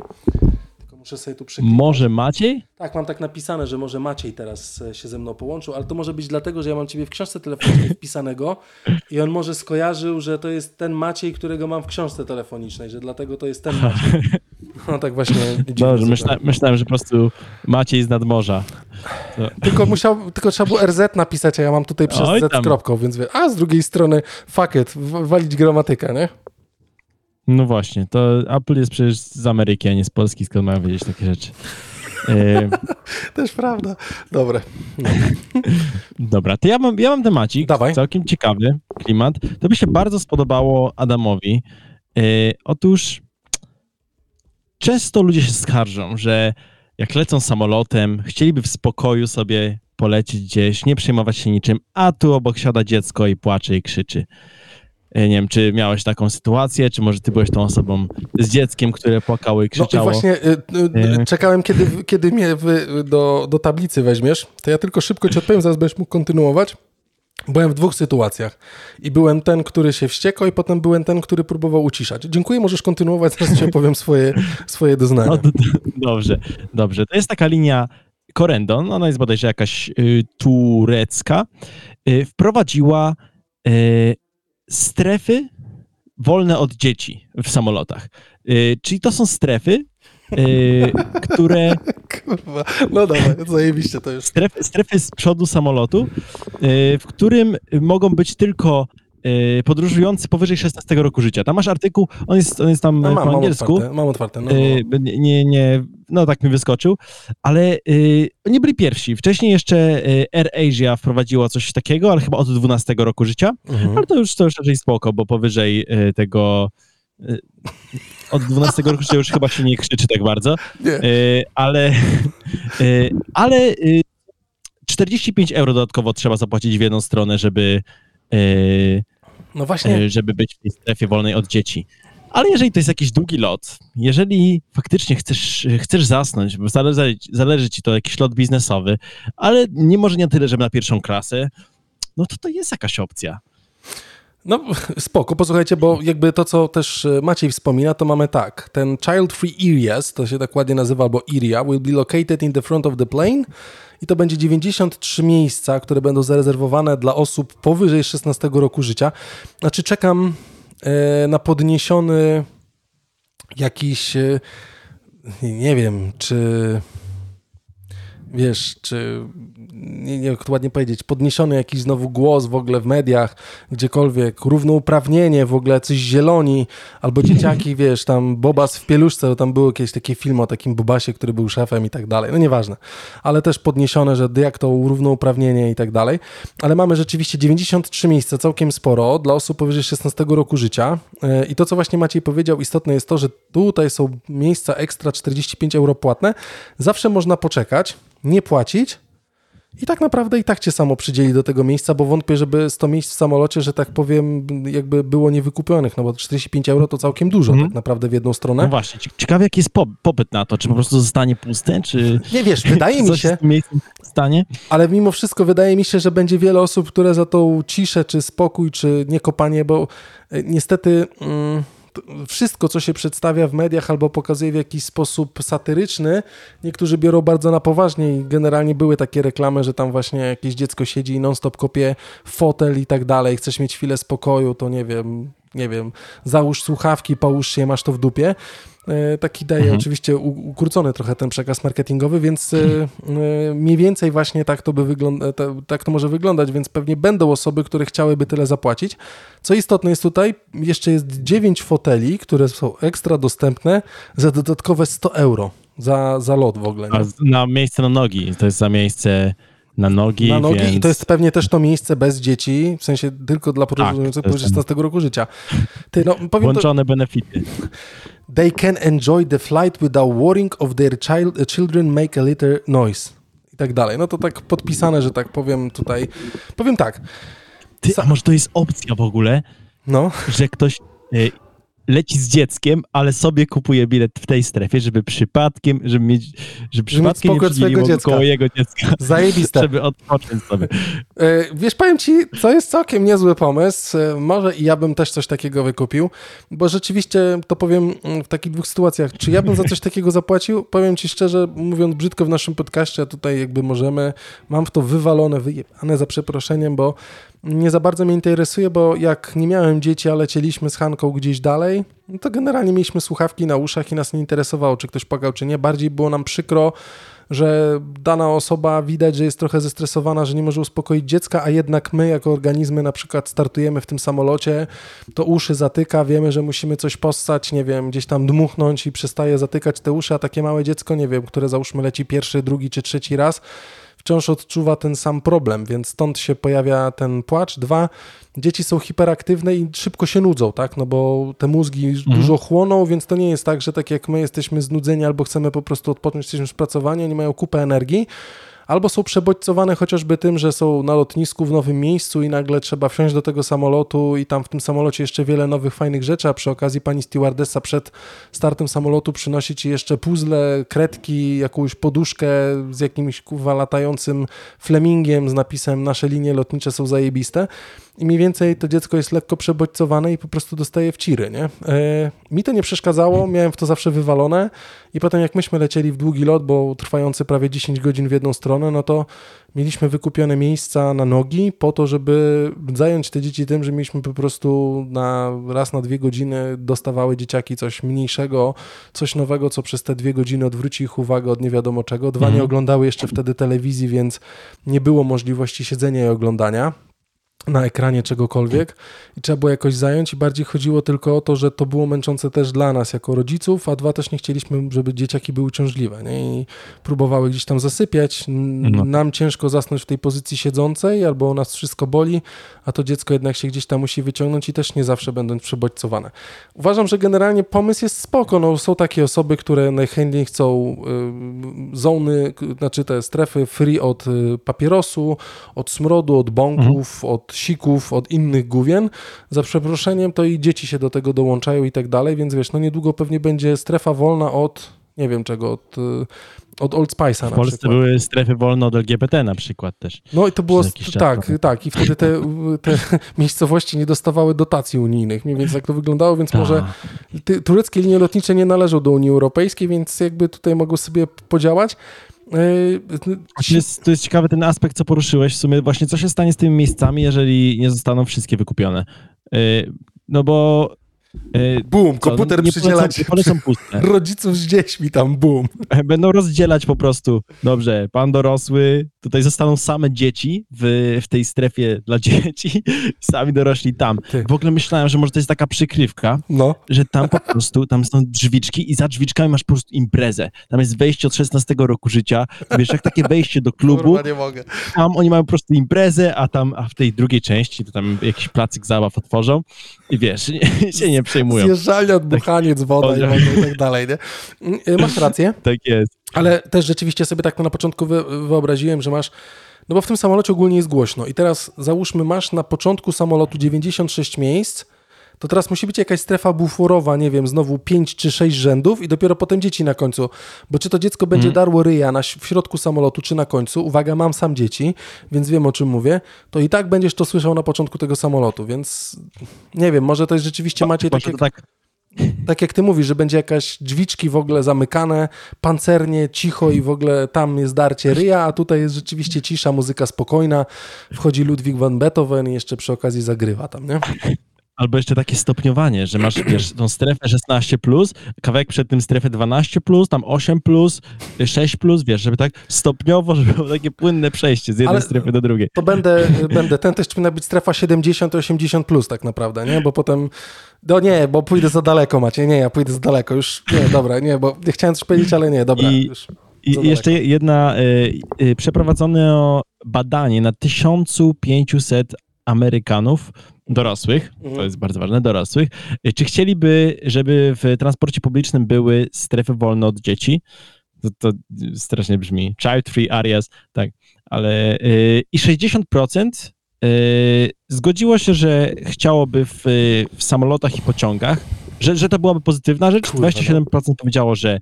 Tylko muszę sobie tu przyklikać. Może Maciej? Tak, mam tak napisane, że może Maciej teraz e, się ze mną połączył, ale to może być dlatego, że ja mam ciebie w książce telefonicznej wpisanego i on może skojarzył, że to jest ten Maciej, którego mam w książce telefonicznej, że dlatego to jest ten Maciej. No tak właśnie. Dobrze, myśla, myślałem, że po prostu Maciej z nadmorza. Tylko, musiał, tylko trzeba było RZ napisać, a ja mam tutaj przez Oj Z tam. kropką, więc wie, a z drugiej strony fuck it, walić gramatykę, nie? No właśnie, to Apple jest przecież z Ameryki, a nie z Polski, skąd mają wiedzieć takie rzeczy. Yy, Też prawda. Dobre. No. dobra, to ja mam, ja mam temacik, Dawaj. całkiem ciekawy klimat. To by się bardzo spodobało Adamowi. Yy, otóż często ludzie się skarżą, że jak lecą samolotem, chcieliby w spokoju sobie polecieć gdzieś, nie przejmować się niczym, a tu obok siada dziecko i płacze i krzyczy. nie wiem, czy miałeś taką sytuację, czy może ty byłeś tą osobą z dzieckiem, które płakało i krzyczało. No i właśnie y, y, czekałem, kiedy, kiedy mnie do, do tablicy weźmiesz, to ja tylko szybko ci odpowiem, zaraz będziesz mógł kontynuować. Byłem w dwóch sytuacjach. I byłem ten, który się wściekał, i potem byłem ten, który próbował uciszać. Dziękuję, możesz kontynuować, zaraz ci opowiem swoje, swoje doznania. No, dobrze, dobrze. To jest taka linia Corendon, ona jest bodajże jakaś y, turecka, y, wprowadziła y, strefy wolne od dzieci w samolotach. Y, czyli to są strefy, y, które... Kurwa, no dobra, zajebiście to jest. Strefy, strefy z przodu samolotu, y, w którym mogą być tylko Y, podróżujący powyżej 16 roku życia. Tam masz artykuł, on jest, on jest tam no, mam, po angielsku. Mam otwarte, mam otwarte no, no. Nie, nie, no tak mi wyskoczył, ale nie byli pierwsi. Wcześniej jeszcze Air Asia wprowadziła coś takiego, ale chyba od 12 roku życia, mhm. ale to już, to już raczej spoko, bo powyżej tego od 12 roku życia już chyba się nie krzyczy tak bardzo, nie. ale ale 45 euro dodatkowo trzeba zapłacić w jedną stronę, żeby no właśnie. Żeby być w tej strefie wolnej od dzieci. Ale jeżeli to jest jakiś długi lot, jeżeli faktycznie chcesz, chcesz zasnąć, bo zależy, zależy ci to jakiś lot biznesowy, ale nie może nie tyle, żeby na pierwszą klasę, no to to jest jakaś opcja. No spoko, posłuchajcie, bo jakby to, co też e, Maciej wspomina, to mamy tak. Ten Child Free Areas, to się tak ładnie nazywa, albo area, will be located in the front of the plane i to będzie 93 miejsca, które będą zarezerwowane dla osób powyżej 16 roku życia. Znaczy czekam e, na podniesiony jakiś, e, nie wiem, czy wiesz, czy nie, nie jak to ładnie powiedzieć, podniesiony jakiś znowu głos w ogóle w mediach, gdziekolwiek, równouprawnienie, w ogóle coś zieloni, albo dzieciaki, wiesz, tam Bobas w pieluszce, bo tam były jakieś takie filmy o takim Bobasie, który był szefem i tak dalej, no nieważne, ale też podniesione, że jak to równouprawnienie i tak dalej, ale mamy rzeczywiście 93 miejsca, całkiem sporo, dla osób powyżej 16 roku życia. E, i to, co właśnie Maciej powiedział, istotne jest to, że tutaj są miejsca ekstra 45 euro płatne, zawsze można poczekać, nie płacić i tak naprawdę i tak cię samo przydzieli do tego miejsca, bo wątpię, żeby 100 miejsc w samolocie, że tak powiem, jakby było niewykupionych, no bo 45 euro to całkiem dużo mm. tak naprawdę w jedną stronę. No właśnie, ciekawe jaki jest popyt na to, czy po prostu zostanie puste, czy... Nie wiesz, wydaje mi się... stanie? Ale mimo wszystko wydaje mi się, że będzie wiele osób, które za tą ciszę, czy spokój, czy niekopanie, bo e, niestety... Mm, wszystko, co się przedstawia w mediach albo pokazuje w jakiś sposób satyryczny, niektórzy biorą bardzo na poważnie i generalnie były takie reklamy, że tam właśnie jakieś dziecko siedzi i non-stop kopie fotel i tak dalej, chcesz mieć chwilę spokoju, to nie wiem, nie wiem, załóż słuchawki, połóż się, masz to w dupie. E, taki daje mhm. oczywiście ukrócony trochę ten przekaz marketingowy, więc e, e, mniej więcej właśnie tak to by wygląda, tak to może wyglądać, więc pewnie będą osoby, które chciałyby tyle zapłacić. Co istotne jest tutaj, jeszcze jest 9 foteli, które są ekstra dostępne za dodatkowe 100 euro za, za lot w ogóle. Nie? A na miejsce na nogi, to jest za miejsce na nogi. Na nogi więc... i to jest pewnie też to miejsce bez dzieci, w sensie tylko dla podróżujących tak, powyżej 16 roku życia. Ty, no, Włączone to... benefity. They can enjoy the flight without worrying of their child, children make a little noise. I tak dalej. No to tak podpisane, że tak powiem tutaj. Powiem tak. Ty, a może to jest opcja w ogóle? No. Że ktoś y, leci z dzieckiem, ale sobie kupuje bilet w tej strefie, żeby przypadkiem, żeby mieć, żeby przypadkiem mieć nie swojego dziecka. koło jego dziecka. Zajebiste. żeby odpocząć sobie. E, wiesz, powiem ci, co jest całkiem niezły pomysł. E, może i ja bym też coś takiego wykupił, bo rzeczywiście to powiem mm, w takich dwóch sytuacjach. Czy ja bym za coś takiego zapłacił? Powiem ci szczerze, mówiąc brzydko w naszym podcaście, a tutaj jakby możemy, mam w to wywalone, wyjebane za przeproszeniem, bo nie za bardzo mnie interesuje, bo jak nie miałem dzieci, a lecieliśmy z Hanką gdzieś dalej, no to generalnie mieliśmy słuchawki na uszach i nas nie interesowało, czy ktoś płakał, czy nie. Bardziej było nam przykro, że dana osoba widać, że jest trochę zestresowana, że nie może uspokoić dziecka, a jednak my jako organizmy na przykład startujemy w tym samolocie, to uszy zatyka, wiemy, że musimy coś postać, nie wiem, gdzieś tam dmuchnąć i przestaje zatykać te uszy, a takie małe dziecko, nie wiem, które załóżmy leci pierwszy, drugi czy trzeci raz, wciąż odczuwa ten sam problem, więc stąd się pojawia ten płacz. Dwa, dzieci są hiperaktywne i szybko się nudzą, tak? No bo te mózgi mhm. dużo chłoną, więc to nie jest tak, że tak jak my jesteśmy znudzeni albo chcemy po prostu odpocząć, jesteśmy spracowani, oni mają kupę energii, albo są przebodźcowane chociażby tym, że są na lotnisku w nowym miejscu i nagle trzeba wsiąść do tego samolotu i tam w tym samolocie jeszcze wiele nowych, fajnych rzeczy, a przy okazji pani stewardessa przed startem samolotu przynosi ci jeszcze puzzle, kredki, jakąś poduszkę z jakimś kuwa latającym flemingiem z napisem nasze linie lotnicze są zajebiste i mniej więcej to dziecko jest lekko przebodźcowane i po prostu dostaje w ciry, nie? E, mi to nie przeszkadzało, miałem w to zawsze wywalone i potem jak myśmy lecieli w długi lot, bo trwający prawie 10 godzin w jedną stronę, no to mieliśmy wykupione miejsca na nogi po to, żeby zająć te dzieci tym, że mieliśmy po prostu na raz na dwie godziny dostawały dzieciaki coś mniejszego, coś nowego, co przez te dwie godziny odwróci ich uwagę od nie wiadomo czego. Dwa nie Mhm. oglądały jeszcze wtedy telewizji, więc nie było możliwości siedzenia i oglądania na ekranie czegokolwiek i trzeba było jakoś zająć i bardziej chodziło tylko o to, że to było męczące też dla nas jako rodziców, a dwa też nie chcieliśmy, żeby dzieciaki były uciążliwe nie? i próbowały gdzieś tam zasypiać. No. Nam ciężko zasnąć w tej pozycji siedzącej albo nas wszystko boli, a to dziecko jednak się gdzieś tam musi wyciągnąć i też nie zawsze będą przebodźcowane. Uważam, że generalnie pomysł jest spoko. No, są takie osoby, które najchętniej chcą y, zony, znaczy te strefy free od y, papierosu, od smrodu, od bąków, od sików, od innych główien. Za przeproszeniem to i dzieci się do tego dołączają i tak dalej, więc wiesz, no niedługo pewnie będzie strefa wolna od, nie wiem czego, od, y, od Old Spice'a W Polsce przykład. były strefy wolne od LGBT na przykład też. No i to było, czas tak, tak i wtedy te, te miejscowości nie dostawały dotacji unijnych, mniej więcej tak to wyglądało, więc może Ta. ty, tureckie linie lotnicze nie należą do Unii Europejskiej, więc jakby tutaj mogą sobie podziałać. A To jest, to jest ciekawy ten aspekt, co poruszyłeś. W sumie właśnie, co się stanie z tymi miejscami, jeżeli nie zostaną wszystkie wykupione? Yy, no bo... Yy, Boom, co, komputer nie przydzielać polecą, nie polecą puste. rodziców z dziećmi tam, boom. Będą rozdzielać po prostu. Dobrze, pan dorosły, tutaj zostaną same dzieci w, w tej strefie dla dzieci, sami dorośli tam. Ty. W ogóle myślałem, że może to jest taka przykrywka, No, że tam po prostu, tam są drzwiczki i za drzwiczkami masz po prostu imprezę. Tam jest wejście od 16 roku życia. Wiesz, jak takie wejście do klubu, kurwa, nie mogę. tam oni mają po prostu imprezę, a tam, a w tej drugiej części to tam jakiś placyk zabaw otworzą i wiesz, nie, się nie przejmują. Zjeżdżalnia, odbuchaniec, woda i, tak dalej, nie? Yy, Masz rację. Tak jest. Ale też rzeczywiście sobie tak na początku wy, wyobraziłem, że masz. No bo w tym samolocie ogólnie jest głośno. I teraz załóżmy, masz na początku samolotu 96 miejsc, to teraz musi być jakaś strefa buforowa, nie wiem, znowu 5 czy 6 rzędów i dopiero potem dzieci na końcu. Bo czy to dziecko będzie Mhm. darło ryja na, w środku samolotu, czy na końcu, uwaga, mam sam dzieci, więc wiem o czym mówię, to i tak będziesz to słyszał na początku tego samolotu, więc nie wiem, może to jest rzeczywiście macie Może takie to tak, tak jak ty mówisz, że będzie jakaś drzwiczki w ogóle zamykane, pancernie, cicho i w ogóle tam jest darcie ryja, a tutaj jest rzeczywiście cisza, muzyka spokojna, wchodzi Ludwig van Beethoven i jeszcze przy okazji zagrywa tam, nie? Albo jeszcze takie stopniowanie, że masz wiesz, tą strefę 16, kawałek przed tym strefę 12, tam 8, 6, wiesz, żeby tak stopniowo, żeby było takie płynne przejście z jednej Ale- strefy do drugiej. To będę, będę, ten też powinna być strefa 70-80 plus tak naprawdę, nie? Bo potem, no nie, bo pójdę za daleko macie, nie, ja pójdę za daleko, już, nie, dobra, nie, bo nie chciałem coś powiedzieć, ale nie, dobra, I- już. I jeszcze jedna, y, y, przeprowadzono badanie na 1500 Amerykanów dorosłych, to Mhm. jest bardzo ważne, dorosłych, y, czy chcieliby, żeby w transporcie publicznym były strefy wolne od dzieci? To, to strasznie brzmi. Child free areas, tak, ale y, i 60% y, zgodziło się, że chciałoby w, w samolotach i pociągach, że, że to byłaby pozytywna rzecz. Kurwa, no. 27% powiedziało, że y,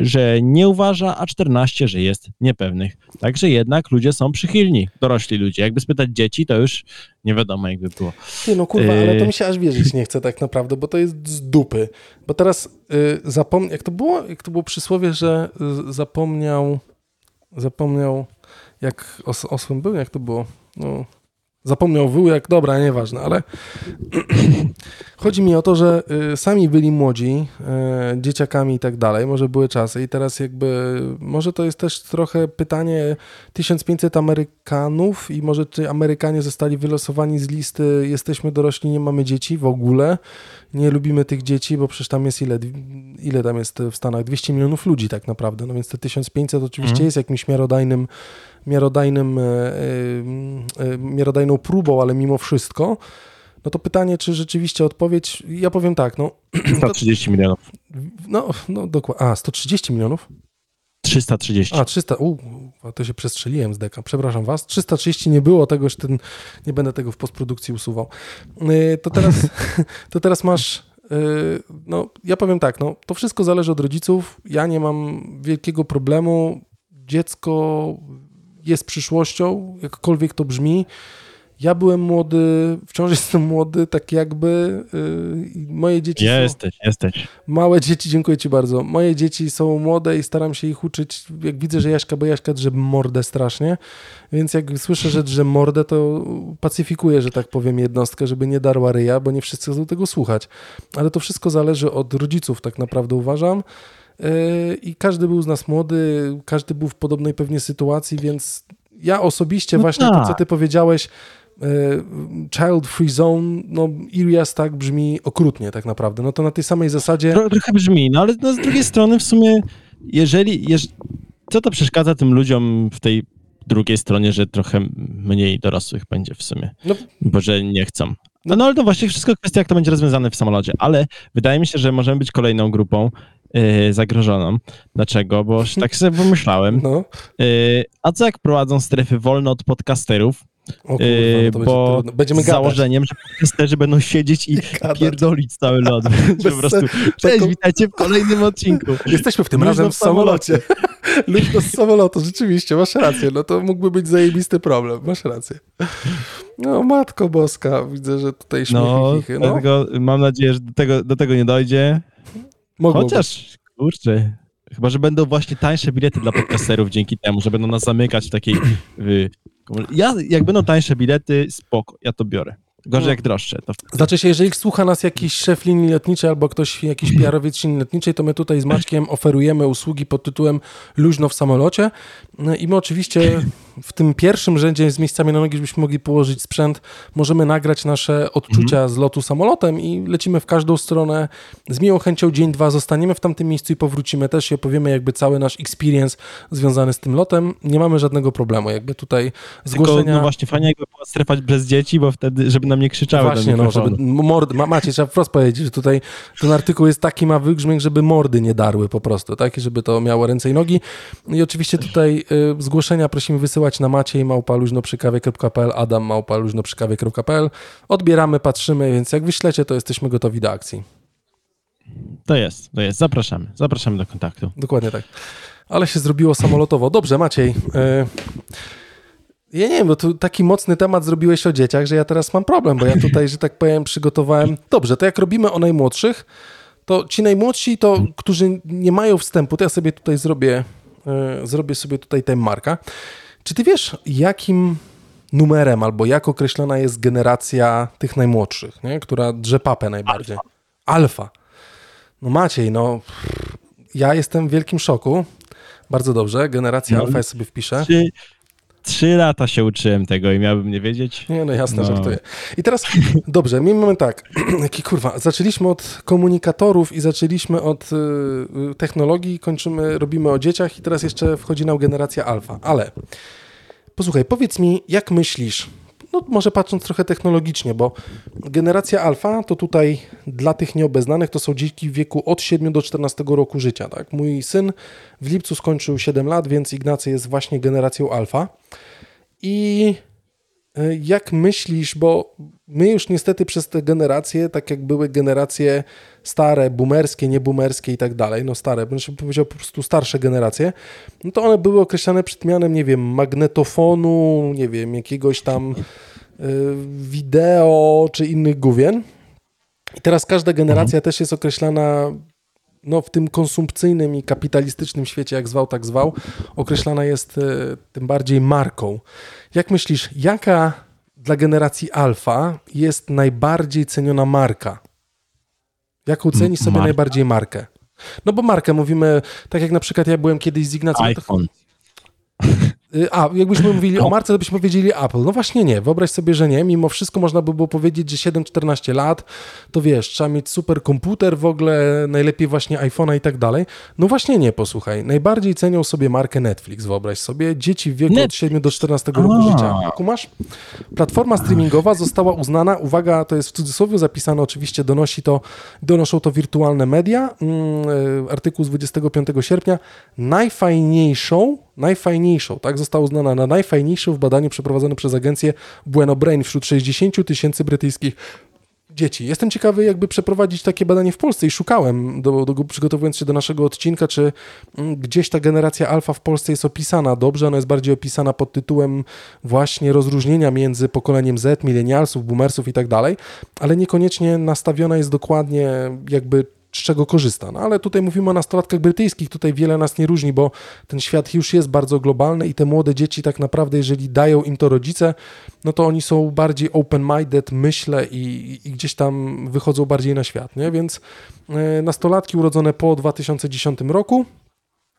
że nie uważa, a 14, że jest niepewnych. Także jednak ludzie są przychylni, dorośli ludzie. Jakby spytać dzieci, to już nie wiadomo, jakby było. Ty, no kurwa, ale to Yy. mi się aż wierzyć nie chce tak naprawdę, bo to jest z dupy. Bo teraz y, zapomnę, jak to było, jak to było przysłowie, że y, zapomniał, zapomniał, jak os, osłem był, jak to było? No, zapomniał wół, jak, dobra, nieważne, ale chodzi mi o to, że y, sami byli młodzi, y, dzieciakami i tak dalej, może były czasy i teraz jakby, może to jest też trochę pytanie 1500 Amerykanów i może czy Amerykanie zostali wylosowani z listy jesteśmy dorośli, nie mamy dzieci w ogóle, nie lubimy tych dzieci, bo przecież tam jest ile, ile tam jest w Stanach? 200 milionów ludzi tak naprawdę, no więc te 1500 oczywiście Mhm. jest jakimś miarodajnym miarodajnym, e, e, e, miarodajną próbą, ale mimo wszystko, no to pytanie, czy rzeczywiście odpowiedź, ja powiem tak, no, 130 milionów. no, no dokładnie, a 130 milionów? 330. A, 300, u, A to się przestrzeliłem z deka. Przepraszam was. 330 nie było tego, że ten, nie będę tego w postprodukcji usuwał. To teraz, to teraz masz. No, ja powiem tak, no, to wszystko zależy od rodziców. Ja nie mam wielkiego problemu. Dziecko jest przyszłością, jakkolwiek to brzmi. Ja byłem młody, wciąż jestem młody, tak jakby yy, i moje dzieci są... Jesteś, jesteś. Małe dzieci, dziękuję Ci bardzo. Moje dzieci są młode i staram się ich uczyć. Jak widzę, że Jaśka, bo Jaśka drze mordę strasznie, więc jak słyszę, że drze mordę, to pacyfikuję, że tak powiem, jednostkę, żeby nie darła ryja, bo nie wszyscy chcą tego słuchać. Ale to wszystko zależy od rodziców, tak naprawdę uważam. Yy, I każdy był z nas młody, każdy był w podobnej pewnie sytuacji, więc ja osobiście No właśnie to, co tak. ty powiedziałeś, yy, child free zone, no Irias tak brzmi okrutnie tak naprawdę. No to na tej samej zasadzie... Tro, trochę brzmi, no ale no, z drugiej strony w sumie, jeżeli, jeż, co to przeszkadza tym ludziom w tej drugiej stronie, że trochę mniej dorosłych będzie w sumie, No, bo że nie chcą. No, no ale to właśnie wszystko kwestia, jak to będzie rozwiązane w samolocie, ale wydaje mi się, że możemy być kolejną grupą yy, zagrożoną. Dlaczego? Bo tak sobie pomyślałem, no. yy, a co jak prowadzą strefy wolne od podcasterów, O kurwa, no bo. Będziemy z gadać. założeniem, że podcasterzy będą siedzieć i gadać. pierdolić cały lot. Po prostu, cześć, witajcie w kolejnym odcinku. Jesteśmy w tym Luźno razem w samolocie. Luźno z samolotu, rzeczywiście, masz rację. No to mógłby być zajebisty problem, masz rację. No, Matko Boska, widzę, że tutaj śmiechy, No. No, dlatego mam nadzieję, że do tego, do tego nie dojdzie. Być. Chociaż, kurczę, chyba, że będą właśnie tańsze bilety dla podcasterów dzięki temu, że będą nas zamykać w takiej... W, ja, jak będą tańsze bilety, spoko, ja to biorę. Gorzej No. jak droższe. To Znaczy się, jeżeli słucha nas jakiś szef linii lotniczej albo ktoś, jakiś PR-owiec linii lotniczej, to my tutaj z Maćkiem oferujemy usługi pod tytułem Luźno w samolocie No i my oczywiście w tym pierwszym rzędzie z miejscami na nogi, żebyśmy mogli położyć sprzęt, możemy nagrać nasze odczucia z lotu samolotem i lecimy w każdą stronę. Z miłą chęcią dzień, dwa zostaniemy w tamtym miejscu i powrócimy też i opowiemy jakby cały nasz experience związany z tym lotem. Nie mamy żadnego problemu, jakby tutaj Tylko, zgłoszenia... no właśnie, fajnie jakby była strefa bez dzieci, bo wtedy, żeby nam nie krzyczały Właśnie, no, żeby mordy, ma, macie, trzeba wprost powiedzieć, że tutaj ten artykuł jest taki ma wygrzmiek, żeby mordy nie darły po prostu, tak? I żeby to miało ręce i nogi. I oczywiście tutaj zgłoszenia prosimy wysyłać na maciej małpaluźnoprzykawie.pl, adam małpaluźnoprzykawie.pl. Odbieramy, patrzymy, więc jak wyślecie, to jesteśmy gotowi do akcji. To jest, to jest. Zapraszamy. Zapraszamy do kontaktu. Dokładnie tak. Ale się zrobiło samolotowo. Dobrze, Maciej. y, Ja nie wiem, bo tu taki mocny temat zrobiłeś o dzieciach, że ja teraz mam problem, bo ja tutaj, że tak powiem, przygotowałem. Dobrze, to jak robimy o najmłodszych, to ci najmłodsi, to którzy nie mają wstępu, to ja sobie tutaj zrobię, y, zrobię sobie tutaj time marka. Czy ty wiesz, jakim numerem albo jak określona jest generacja tych najmłodszych, nie? która drze papę najbardziej? Alfa. No Maciej, no ja jestem w wielkim szoku. Bardzo dobrze, generacja No. alfa ja sobie wpiszę. Trzy, trzy lata się uczyłem tego i miałbym nie wiedzieć. Nie, no jasne, No. żartuję. I teraz, dobrze, my mamy tak, jaki kurwa, zaczęliśmy od komunikatorów i zaczęliśmy od y, y, technologii, kończymy, robimy o dzieciach i teraz jeszcze wchodzi nam generacja alfa, ale posłuchaj, powiedz mi, jak myślisz, no może patrząc trochę technologicznie, bo generacja alfa to tutaj dla tych nieobeznanych to są dzieci w wieku od 7 do 14 roku życia, tak? Mój syn w lipcu skończył 7 lat, więc Ignacy jest właśnie generacją alfa i Jak myślisz, bo my już niestety przez te generacje, tak jak były generacje stare, boomerskie, nieboomerskie i tak dalej, no stare, bym powiedział po prostu starsze generacje, no to one były określane przed mianem, nie wiem, magnetofonu, nie wiem, jakiegoś tam y, wideo czy innych główien. I teraz każda generacja też jest określana no, w tym konsumpcyjnym i kapitalistycznym świecie, jak zwał, tak zwał, określana jest e, tym bardziej marką. Jak myślisz, jaka dla generacji alfa jest najbardziej ceniona marka? Jaką ceni sobie marka? najbardziej markę? No bo markę mówimy, tak jak na przykład ja byłem kiedyś z Ignacym. to- A, jakbyśmy mówili o marce, to byśmy powiedzieli Apple. No właśnie nie, wyobraź sobie, że nie. Mimo wszystko można by było powiedzieć, że 7-14 lat, to wiesz, trzeba mieć super komputer w ogóle, najlepiej właśnie iPhone'a i tak dalej. No właśnie nie, posłuchaj. Najbardziej cenią sobie markę Netflix, wyobraź sobie. Dzieci w wieku od Net- 7 do 14 roku A. życia. Kumasz? Platforma streamingowa została uznana, uwaga, to jest w cudzysłowie zapisane, oczywiście donosi to, donoszą to wirtualne media, mm, y, artykuł z 25 sierpnia, najfajniejszą najfajniejszą, tak, została uznana na najfajniejszą w badaniu przeprowadzonym przez agencję Bueno Brain wśród 60 tysięcy brytyjskich dzieci. Jestem ciekawy, jakby przeprowadzić takie badanie w Polsce i szukałem, do, do, przygotowując się do naszego odcinka, czy mm, gdzieś ta generacja alfa w Polsce jest opisana dobrze. Ona jest bardziej opisana pod tytułem właśnie rozróżnienia między pokoleniem Z, milenialsów, boomersów i tak dalej, ale niekoniecznie nastawiona jest dokładnie jakby z czego korzysta. No ale tutaj mówimy o nastolatkach brytyjskich, tutaj wiele nas nie różni, bo ten świat już jest bardzo globalny i te młode dzieci tak naprawdę, jeżeli dają im to rodzice, no to oni są bardziej open-minded, myślę i, i gdzieś tam wychodzą bardziej na świat, nie? Więc e, nastolatki urodzone po 2010 roku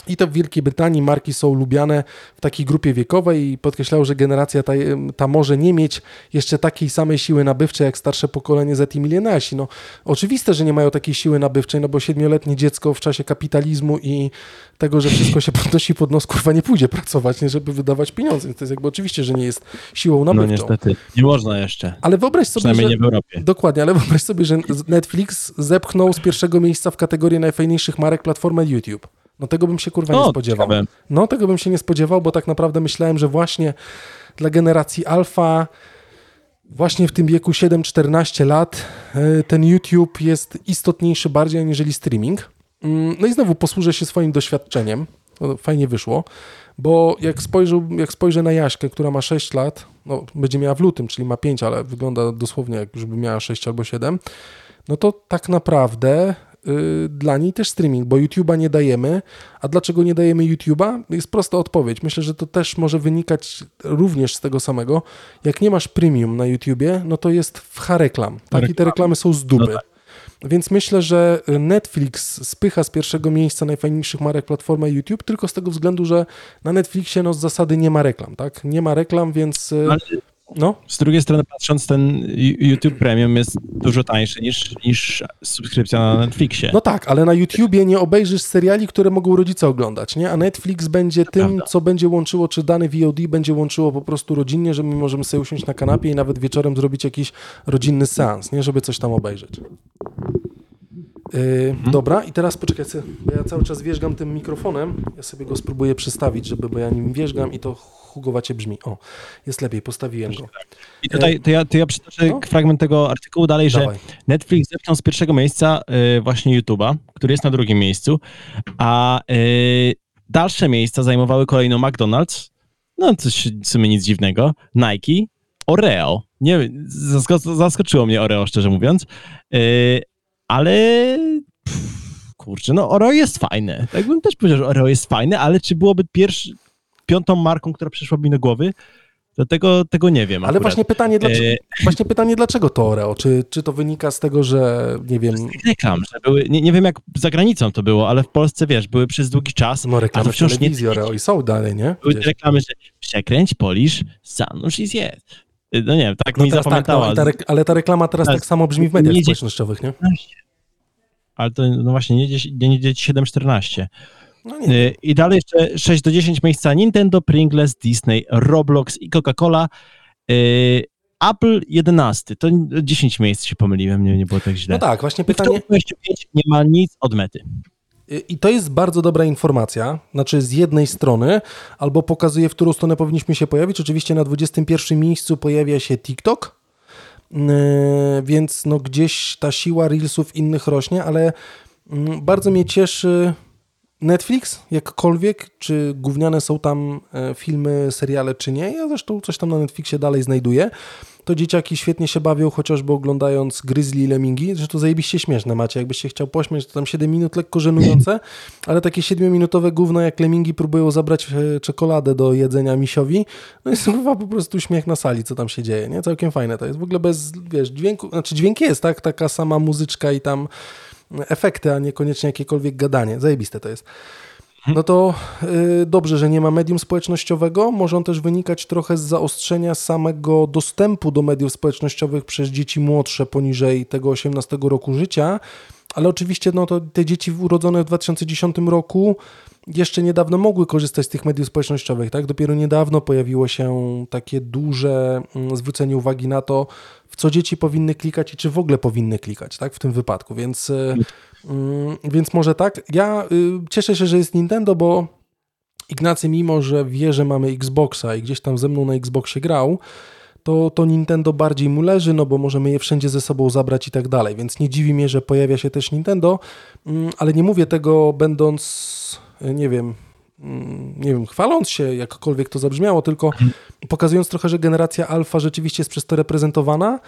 i to w Wielkiej Brytanii marki są lubiane w takiej grupie wiekowej i podkreślają, że generacja ta, ta, może nie mieć jeszcze takiej samej siły nabywczej jak starsze pokolenie Z i milenialsi. No, oczywiste, że nie mają takiej siły nabywczej, no bo siedmioletnie dziecko w czasie kapitalizmu i tego, że wszystko się podnosi pod nos, kurwa nie pójdzie pracować, nie żeby wydawać pieniądze. To jest jakby oczywiście, że nie jest siłą no nabywczą. No niestety, nie można jeszcze. Ale wyobraź sobie, Przynajmniej że, nie w Europie. Dokładnie, ale wyobraź sobie, że Netflix zepchnął z pierwszego miejsca w kategorii najfajniejszych marek platformę YouTube. No tego bym się kurwa nie o, spodziewał. Ciekawe. No tego bym się nie spodziewał, bo tak naprawdę myślałem, że właśnie dla generacji alfa właśnie w tym wieku 7-14 lat e, ten YouTube jest istotniejszy bardziej aniżeli streaming. Mm, no i znowu posłużę się swoim doświadczeniem. Fajnie wyszło, bo jak, spojrzę, jak spojrzę na Jaśkę, która ma 6 lat, no będzie miała w lutym, czyli ma 5, ale wygląda dosłownie jak już by miała 6 albo 7, no to tak naprawdę dla niej też streaming, bo YouTube'a nie dajemy. A dlaczego nie dajemy YouTube'a? Jest prosta odpowiedź. Myślę, że to też może wynikać również z tego samego. Jak nie masz premium na YouTubie, no to jest w reklam. Tak? I te reklamy są z dupy. No tak. Więc myślę, że Netflix spycha z pierwszego miejsca najfajniejszych marek platformę YouTube tylko z tego względu, że na Netflixie no, z zasady nie ma reklam, tak? Nie ma reklam, więc y, Ale no. Z drugiej strony patrząc, ten YouTube Premium jest dużo tańszy niż, niż subskrypcja na Netflixie. No tak, ale na YouTubie nie obejrzysz seriali, które mogą rodzice oglądać, nie? A Netflix będzie tym, Prawda. co będzie łączyło, czy dany VOD będzie łączyło po prostu rodzinnie, że my możemy sobie usiąść na kanapie i nawet wieczorem zrobić jakiś rodzinny seans, nie? Żeby coś tam obejrzeć. Yy, mhm. Dobra, i teraz poczekaj, bo ja cały czas wierzgam tym mikrofonem. Ja sobie go spróbuję przestawić, żeby, bo ja nim wierzgam i to hugowacie brzmi. O, jest lepiej, postawiłem go. I tutaj to ja, to ja przytoczę no? fragment tego artykułu dalej, Dawaj. że Netflix zepchnął z pierwszego miejsca y, właśnie YouTube'a, który jest na drugim miejscu, a y, dalsze miejsca zajmowały kolejno McDonald's, no coś w sumie nic dziwnego, Nike, Oreo. Nie, zaskoczyło mnie Oreo, szczerze mówiąc, ale kurczę, no Oreo jest fajne. Tak bym też powiedział, że Oreo jest fajne, ale czy byłoby pierwszy, piątą marką, która przyszła mi do głowy, to tego, tego nie wiem. Ale akurat. właśnie pytanie, dlaczego, e... właśnie pytanie, dlaczego to Oreo? Czy, czy to wynika z tego, że nie wiem. Reklam, że były, nie, nie wiem jak za granicą to było, ale w Polsce wiesz, były przez długi czas. No reklamy wciąż nie... Oreo i są dalej, nie? Były reklamy, że przekręć, polisz, zanurz i zjedz. No nie wiem, tak no mi zapamiętała. Tak, no, ta ale ta reklama teraz tak samo brzmi w mediach nie społecznościowych, nie? Ale to no właśnie nie, nie, nie 7-14. No y, I dalej jeszcze 6 do 10 miejsca Nintendo, Pringles, Disney, Roblox i Coca-Cola. Y, Apple 11, to 10 miejsc się pomyliłem, nie, nie było tak źle. No tak, właśnie pytanie... 25 nie ma nic od mety. I to jest bardzo dobra informacja, znaczy z jednej strony, albo pokazuje, w którą stronę powinniśmy się pojawić. Oczywiście na 21 miejscu pojawia się TikTok, y, więc no gdzieś ta siła Reelsów innych rośnie, ale mm, bardzo mnie cieszy Netflix, jakkolwiek, czy gówniane są tam e, filmy, seriale, czy nie. Ja zresztą coś tam na Netflixie dalej znajduję. To dzieciaki świetnie się bawią, chociażby oglądając Grizzly i Lemingi. Zresztą zajebiście śmieszne macie. Jakbyś się chciał pośmiać, to tam 7 minut lekko żenujące, ale takie 7-minutowe gówno jak Lemingi próbują zabrać e, czekoladę do jedzenia misiowi. No jest chyba po prostu śmiech na sali, co tam się dzieje. Nie? Całkiem fajne to jest. W ogóle bez, wiesz, dźwięku, znaczy dźwięk jest, tak? Taka sama muzyczka i tam efekty, a niekoniecznie jakiekolwiek gadanie. Zajebiste to jest. No to y, dobrze, że nie ma medium społecznościowego. Może on też wynikać trochę z zaostrzenia samego dostępu do mediów społecznościowych przez dzieci młodsze poniżej tego 18 roku życia. Ale oczywiście no to te dzieci urodzone w 2010 roku jeszcze niedawno mogły korzystać z tych mediów społecznościowych, tak? Dopiero niedawno pojawiło się takie duże mm, zwrócenie uwagi na to, w co dzieci powinny klikać i czy w ogóle powinny klikać, tak? W tym wypadku, więc, y, mm, więc może tak. Ja y, cieszę się, że jest Nintendo, bo Ignacy, mimo że wie, że mamy Xboxa i gdzieś tam ze mną na Xboxie grał, to, to Nintendo bardziej mu leży, no bo możemy je wszędzie ze sobą zabrać i tak dalej, więc nie dziwi mnie, że pojawia się też Nintendo, mm, ale nie mówię tego będąc, nie wiem, nie wiem, chwaląc się, jakkolwiek to zabrzmiało, tylko pokazując trochę, że generacja alfa rzeczywiście jest przez to reprezentowana,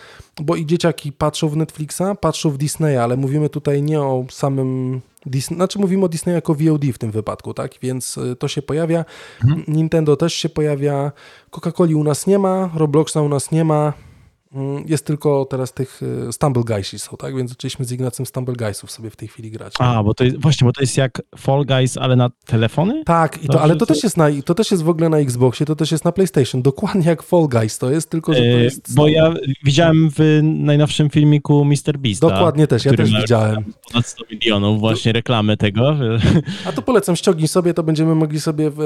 bo i dzieciaki patrzą w Netflixa, patrzą w Disneya, ale mówimy tutaj nie o samym Disney, znaczy mówimy o Disney jako VOD w tym wypadku, tak? Więc y, to się pojawia. Mhm. Nintendo też się pojawia. Coca-Coli u nas nie ma, Robloxa u nas nie ma. Mm, jest tylko teraz tych y, Stumble Guysi są, tak? Więc zaczęliśmy z Ignacym Stumble Guysów sobie w tej chwili grać. A, bo to jest, właśnie, bo to jest jak Fall Guys, ale na telefony? Tak, i to, ale to, też jest na, to też jest w ogóle na Xboxie, to też jest na PlayStation. Dokładnie jak Fall Guys to jest, tylko że to e, jest... Bo ja widziałem w najnowszym filmiku Mr. Beast. Dokładnie też, ja też widziałem. Ponad 100 milionów właśnie reklamy tego. A to polecam, ściągnij sobie, to będziemy mogli sobie, w,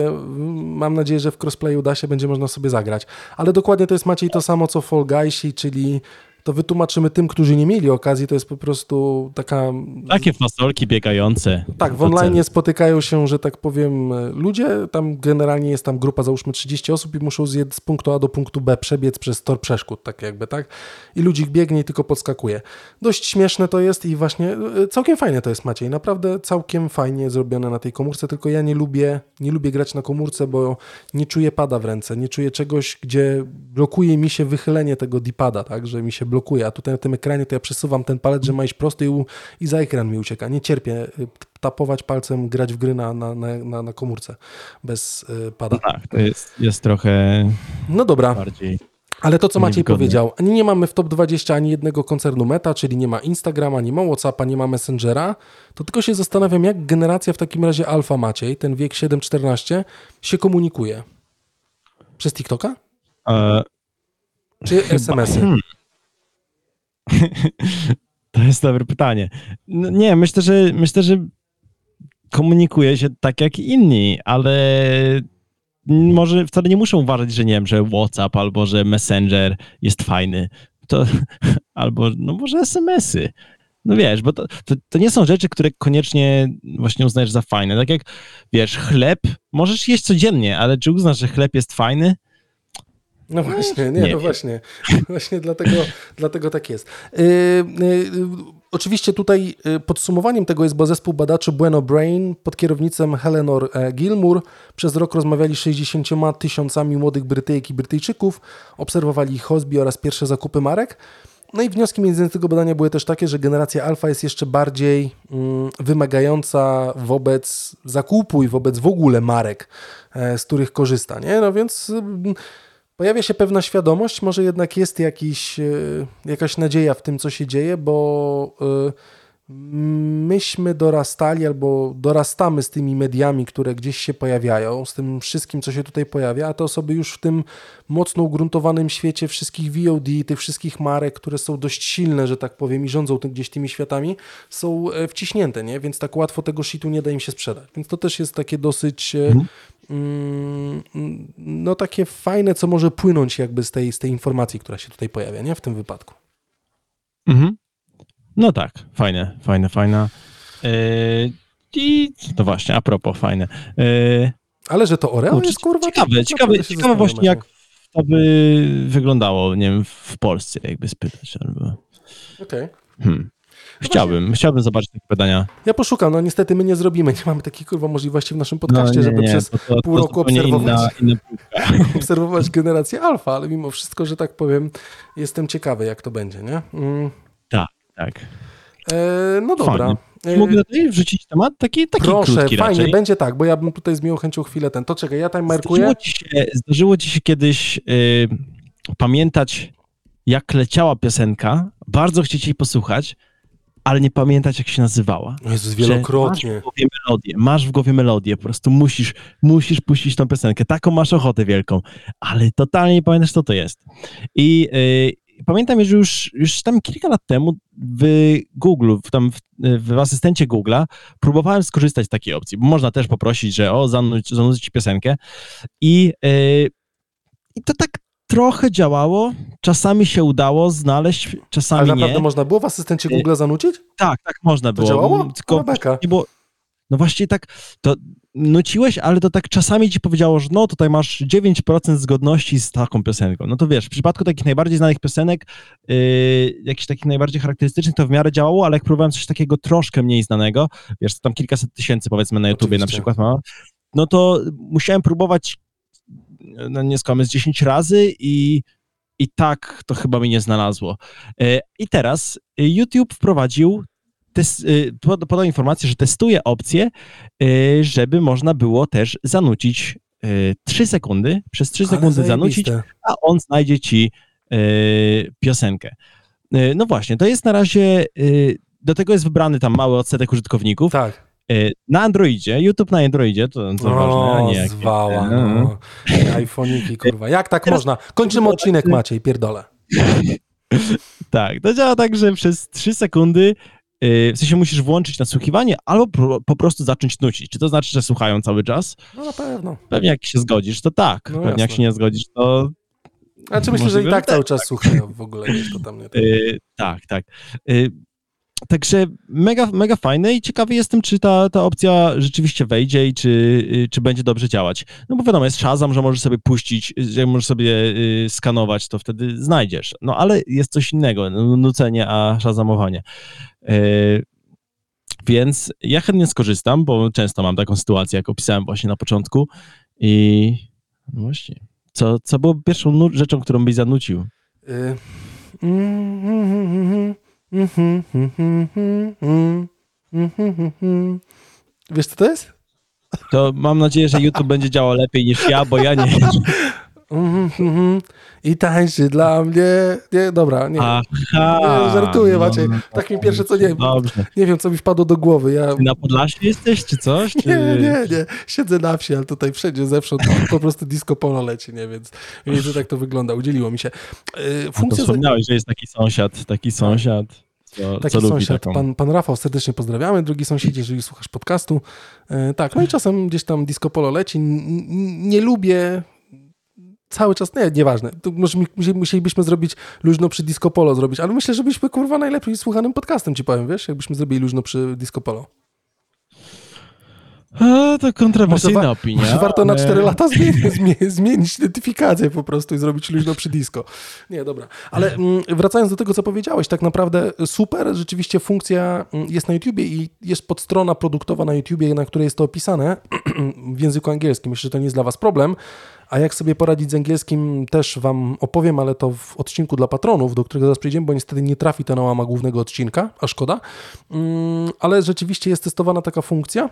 mam nadzieję, że w crossplayu da się, będzie można sobie zagrać. Ale dokładnie to jest Maciej to samo, co Fall Guysi, czyli to wytłumaczymy tym, którzy nie mieli okazji, to jest po prostu taka... Takie fasolki biegające. Tak, w online spotykają się, że tak powiem, ludzie, tam generalnie jest tam grupa, załóżmy 30 osób i muszą zjedz z punktu A do punktu B przebiec przez tor przeszkód, tak jakby, tak? I ludzik biegnie i tylko podskakuje. Dość śmieszne to jest i właśnie e, całkiem fajne to jest, Maciej, naprawdę całkiem fajnie zrobione na tej komórce, tylko ja nie lubię, nie lubię grać na komórce, bo nie czuję pada w ręce, nie czuję czegoś, gdzie blokuje mi się wychylenie tego dipada, tak, że mi się blokuje, a tutaj na tym ekranie to ja przesuwam ten palec, że ma iść prosto i, i za ekran mi ucieka. Nie cierpię y, tapować palcem, grać w gry na, na, na, na komórce bez y, pada. No tak, to jest, jest trochę No dobra. bardziej... Ale to, co Maciej powiedział, ani nie mamy w top 20 ani jednego koncernu Meta, czyli nie ma Instagrama, nie ma Whatsappa, nie ma Messengera, to tylko się zastanawiam, jak generacja w takim razie Alfa Maciej, ten wiek 7-14, się komunikuje. Przez TikToka? E... Czy SMS-y? To jest dobre pytanie. No nie, myślę, że myślę, że komunikuje się tak jak inni, ale może wcale nie muszą uważać, że nie wiem, że WhatsApp albo że Messenger jest fajny. To, albo no może SMS-y. No wiesz, bo to, to, to, nie są rzeczy, które koniecznie właśnie uznajesz za fajne. Tak jak, wiesz, chleb możesz jeść codziennie, ale czy uznasz, że chleb jest fajny? No właśnie, nie, nie no właśnie. Właśnie dlatego, dlatego tak jest. Yy, yy, oczywiście tutaj y, podsumowaniem tego jest, bo zespół badaczy Bueno Brain pod kierownictwem Helenor e, Gilmour przez rok rozmawiali z 60 tysiącami młodych Brytyjek i Brytyjczyków, obserwowali ich hobby oraz pierwsze zakupy marek. No i wnioski między tego badania były też takie, że generacja alfa jest jeszcze bardziej mm, wymagająca wobec zakupu i wobec w ogóle marek, e, z których korzysta. Nie? No więc mm, pojawia się pewna świadomość, może jednak jest jakiś, e, jakaś nadzieja w tym, co się dzieje, bo e, myśmy dorastali albo dorastamy z tymi mediami, które gdzieś się pojawiają, z tym wszystkim, co się tutaj pojawia, a te osoby już w tym mocno ugruntowanym świecie wszystkich VOD, tych wszystkich marek, które są dość silne, że tak powiem, i rządzą tym, gdzieś tymi światami, są e, wciśnięte, nie? więc tak łatwo tego shitu nie da im się sprzedać. Więc to też jest takie dosyć mhm. Mm, no takie fajne, co może płynąć jakby z tej, z tej informacji, która się tutaj pojawia, nie? W tym wypadku. Mhm. No tak, fajne, fajne, fajne. Yy, I to właśnie, a propos, fajne. Yy, Ale że to Oreo jest kurwa? Ciekawe, ciekawe, ciekawe właśnie jak to by wyglądało, nie wiem, w Polsce jakby spytać. Albo... Okej. Okay. Hmm. Chciałbym, chciałbym zobaczyć takie badania. Ja poszukam, no niestety my nie zrobimy, nie mamy takiej kurwa możliwości w naszym podcaście, no, żeby nie, przez to, to, pół to roku obserwować, inna, inna obserwować generację alfa, ale mimo wszystko, że tak powiem, jestem ciekawy jak to będzie, nie? Mm. Tak, tak. E, no dobra. Fajnie. E, Mogę tutaj wrzucić temat taki, taki Proszę, krótki fajnie, raczej. będzie tak, bo ja bym tutaj z miłą chęcią chwilę ten. To czekaj, ja tam markuję. Zdarzyło ci się, zdarzyło ci się kiedyś y, pamiętać, jak leciała piosenka, bardzo chcieć jej posłuchać, ale nie pamiętać, jak się nazywała. Jezus, wielokrotnie. Masz w głowie melodię, masz w głowie melodię, po prostu musisz, musisz puścić tą piosenkę. Taką masz ochotę wielką, ale totalnie nie pamiętasz, co to jest. I yy, pamiętam, że już, już tam kilka lat temu w Google, w, tam w, w asystencie Google'a próbowałem skorzystać z takiej opcji, bo można też poprosić, że o, zanudź, zanudź piosenkę i, yy, i to tak trochę działało, czasami się udało znaleźć, czasami Ale nie. naprawdę można było w asystencie Google zanucić? Tak, tak można było. To działało? Tylko nie było, no właśnie tak, to nuciłeś, ale to tak czasami ci powiedziało, że no tutaj masz 9% zgodności z taką piosenką. No to wiesz, w przypadku takich najbardziej znanych piosenek, yy, jakichś takich najbardziej charakterystycznych, to w miarę działało, ale jak próbowałem coś takiego troszkę mniej znanego, wiesz, tam kilkaset tysięcy powiedzmy na YouTubie na przykład ma, no to musiałem próbować, no nie skłamy, z 10 razy i i tak to chyba mi nie znalazło. Yy, I teraz YouTube wprowadził tes, podał informację, że testuje opcję, żeby można było też zanucić 3 y, sekundy, przez 3 sekundy zanucić, a on znajdzie ci piosenkę. No właśnie, to jest na razie, do tego jest wybrany tam mały odsetek użytkowników. Tak. Na Androidzie, YouTube na Androidzie, to, to o, ważne, a nie zwała, no. iPhone'iki, kurwa. Jak tak Teraz, można? Kończymy odcinek, Maciej, pierdolę. tak, to działa tak, że przez 3 sekundy Y, w sensie musisz włączyć nasłuchiwanie albo po prostu zacząć nucić. Czy to znaczy, że słuchają cały czas? No na pewno. Pewnie jak się zgodzisz, to tak. No Pewnie jasne. jak się nie zgodzisz, to... Znaczy myślę, że i tak cały czas tak. słuchają w ogóle, to tam nie tak. Tak, tak. Także mega, mega fajne i ciekawy jestem, czy ta, ta opcja rzeczywiście wejdzie i czy, y, czy będzie dobrze działać. No bo wiadomo, jest Shazam, że możesz sobie puścić, że możesz sobie y, skanować, to wtedy znajdziesz. No ale jest coś innego, nucenie, a Shazamowanie. Y, więc ja chętnie skorzystam, bo często mam taką sytuację, jak opisałem właśnie na początku i no właśnie, co, co było pierwszą rzeczą, którą byś zanucił? Y mm, mm, mm, Wiesz, co to jest? To mam nadzieję, że YouTube będzie działał lepiej niż ja, bo ja nie. I tańczy dla mnie. Nie, dobra, nie. Aha, nie żartuję, no, Maciej. Tak mi pierwsze co nie Dobrze. Nie wiem, co mi wpadło do głowy. Ja... Na Podlasiu jesteś, czy coś? Czy... Nie, nie, nie. Siedzę na wsi, ale tutaj wszędzie zewsząd po prostu disco polo leci, nie? Więc, więc tak to wygląda. Udzieliło mi się. Funkcja... A to wspomniałeś, że jest taki sąsiad, taki sąsiad. Co, Taki co sąsiad, pan, pan Rafał, serdecznie pozdrawiamy. Drugi sąsiedzi, jeżeli słuchasz podcastu. E, tak, no i czasem gdzieś tam disco polo leci. nie lubię cały czas, nie, nieważne. To może musielibyśmy zrobić luźno przy disco polo zrobić, ale myślę, że byśmy kurwa najlepiej słuchanym podcastem ci powiem, wiesz, jakbyśmy zrobili luźno przy disco polo. A, to kontrowersyjna może opinia. Może warto na 4 lata zmienić, zmienić identyfikację po prostu i zrobić luźno przy disco. Nie, dobra. Ale mm, wracając do tego, co powiedziałeś, tak naprawdę super, rzeczywiście funkcja mm, jest na YouTubie i jest podstrona produktowa na YouTubie, na której jest to opisane w języku angielskim. Myślę, że to nie jest dla was problem. A jak sobie poradzić z angielskim, też Wam opowiem, ale to w odcinku dla patronów, do którego zaraz przejdziemy, bo niestety nie trafi to na łama głównego odcinka, a szkoda. Mm, ale rzeczywiście jest testowana taka funkcja.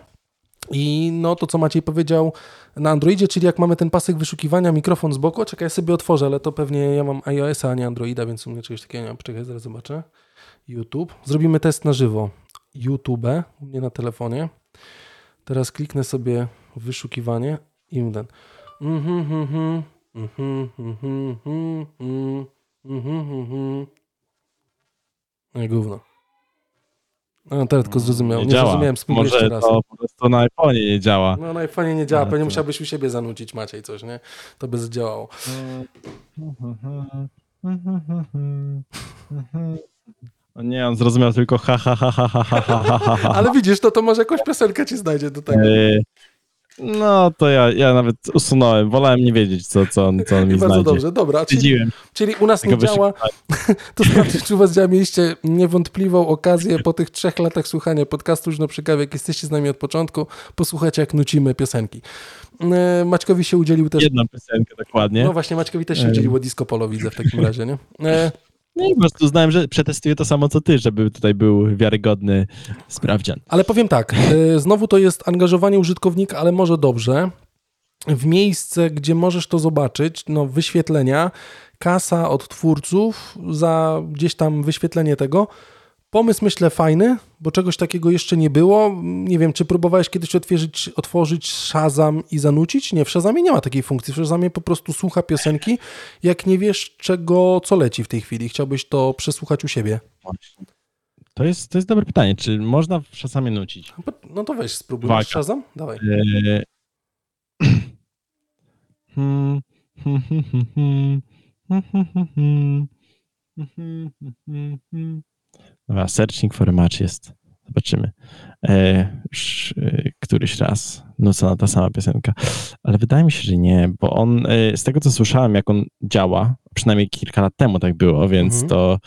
I no to, co Maciej powiedział na Androidzie, czyli jak mamy ten pasek wyszukiwania, mikrofon z boku, czekaj, ja sobie otworzę, ale to pewnie ja mam iOS-a, a nie Androida, więc u mnie czegoś takiego nie mam. Czekaj, zaraz zobaczę. YouTube. Zrobimy test na żywo. YouTube, u mnie na telefonie. Teraz kliknę sobie wyszukiwanie i ten. Nie, gówno. No, teraz tylko zrozumiał. Nie, nie działa. zrozumiałem, spróbuję Może raz. to po prostu na iPhone'ie nie działa. No na iPhone'ie nie działa, pewnie to... musiałbyś u siebie zanucić Maciej coś, nie? To by zadziałało. No nie, on zrozumiał tylko ha ha ha ha ha ha ha ha. Ale widzisz, to, to może jakąś piosenkę ci znajdzie do tego. No to ja, ja nawet usunąłem. Wolałem nie wiedzieć, co, co on, co on mi Bardzo dobrze, dobra. Czyli, czyli u nas nie działa. To sprawdźcie, czy u was działa. Mieliście niewątpliwą okazję po tych trzech latach słuchania podcastu Żno przy kawie, jak jesteście z nami od początku, posłuchajcie, jak nucimy piosenki. E, Maćkowi się udzielił też... Jedna piosenka, dokładnie. No właśnie, Maćkowi też się udzieliło disco polo, widzę w takim razie, nie? No i po prostu znałem, że przetestuję to samo co ty, żeby tutaj był wiarygodny sprawdzian. Ale powiem tak, e, znowu to jest angażowanie użytkownika, ale może dobrze. W miejsce, gdzie możesz to zobaczyć, no wyświetlenia, kasa od twórców za gdzieś tam wyświetlenie tego, Pomysł myślę fajny, bo czegoś takiego jeszcze nie było. Nie wiem, czy próbowałeś kiedyś otworzyć, otworzyć Shazam i zanucić? Nie, w Shazamie nie ma takiej funkcji. W Shazamie po prostu słucha piosenki, jak nie wiesz czego, co leci w tej chwili. Chciałbyś to przesłuchać u siebie. To jest, to jest dobre pytanie. Czy można w Shazamie nucić? No to weź, spróbuj. Uwaga. Shazam? Dawaj. E... Dobra, searching for a match jest Zobaczymy. E, już, e, któryś raz nucona ta sama piosenka. Ale wydaje mi się, że nie, bo on, e, z tego co słyszałem, jak on działa, przynajmniej kilka lat temu tak było, więc Mhm. to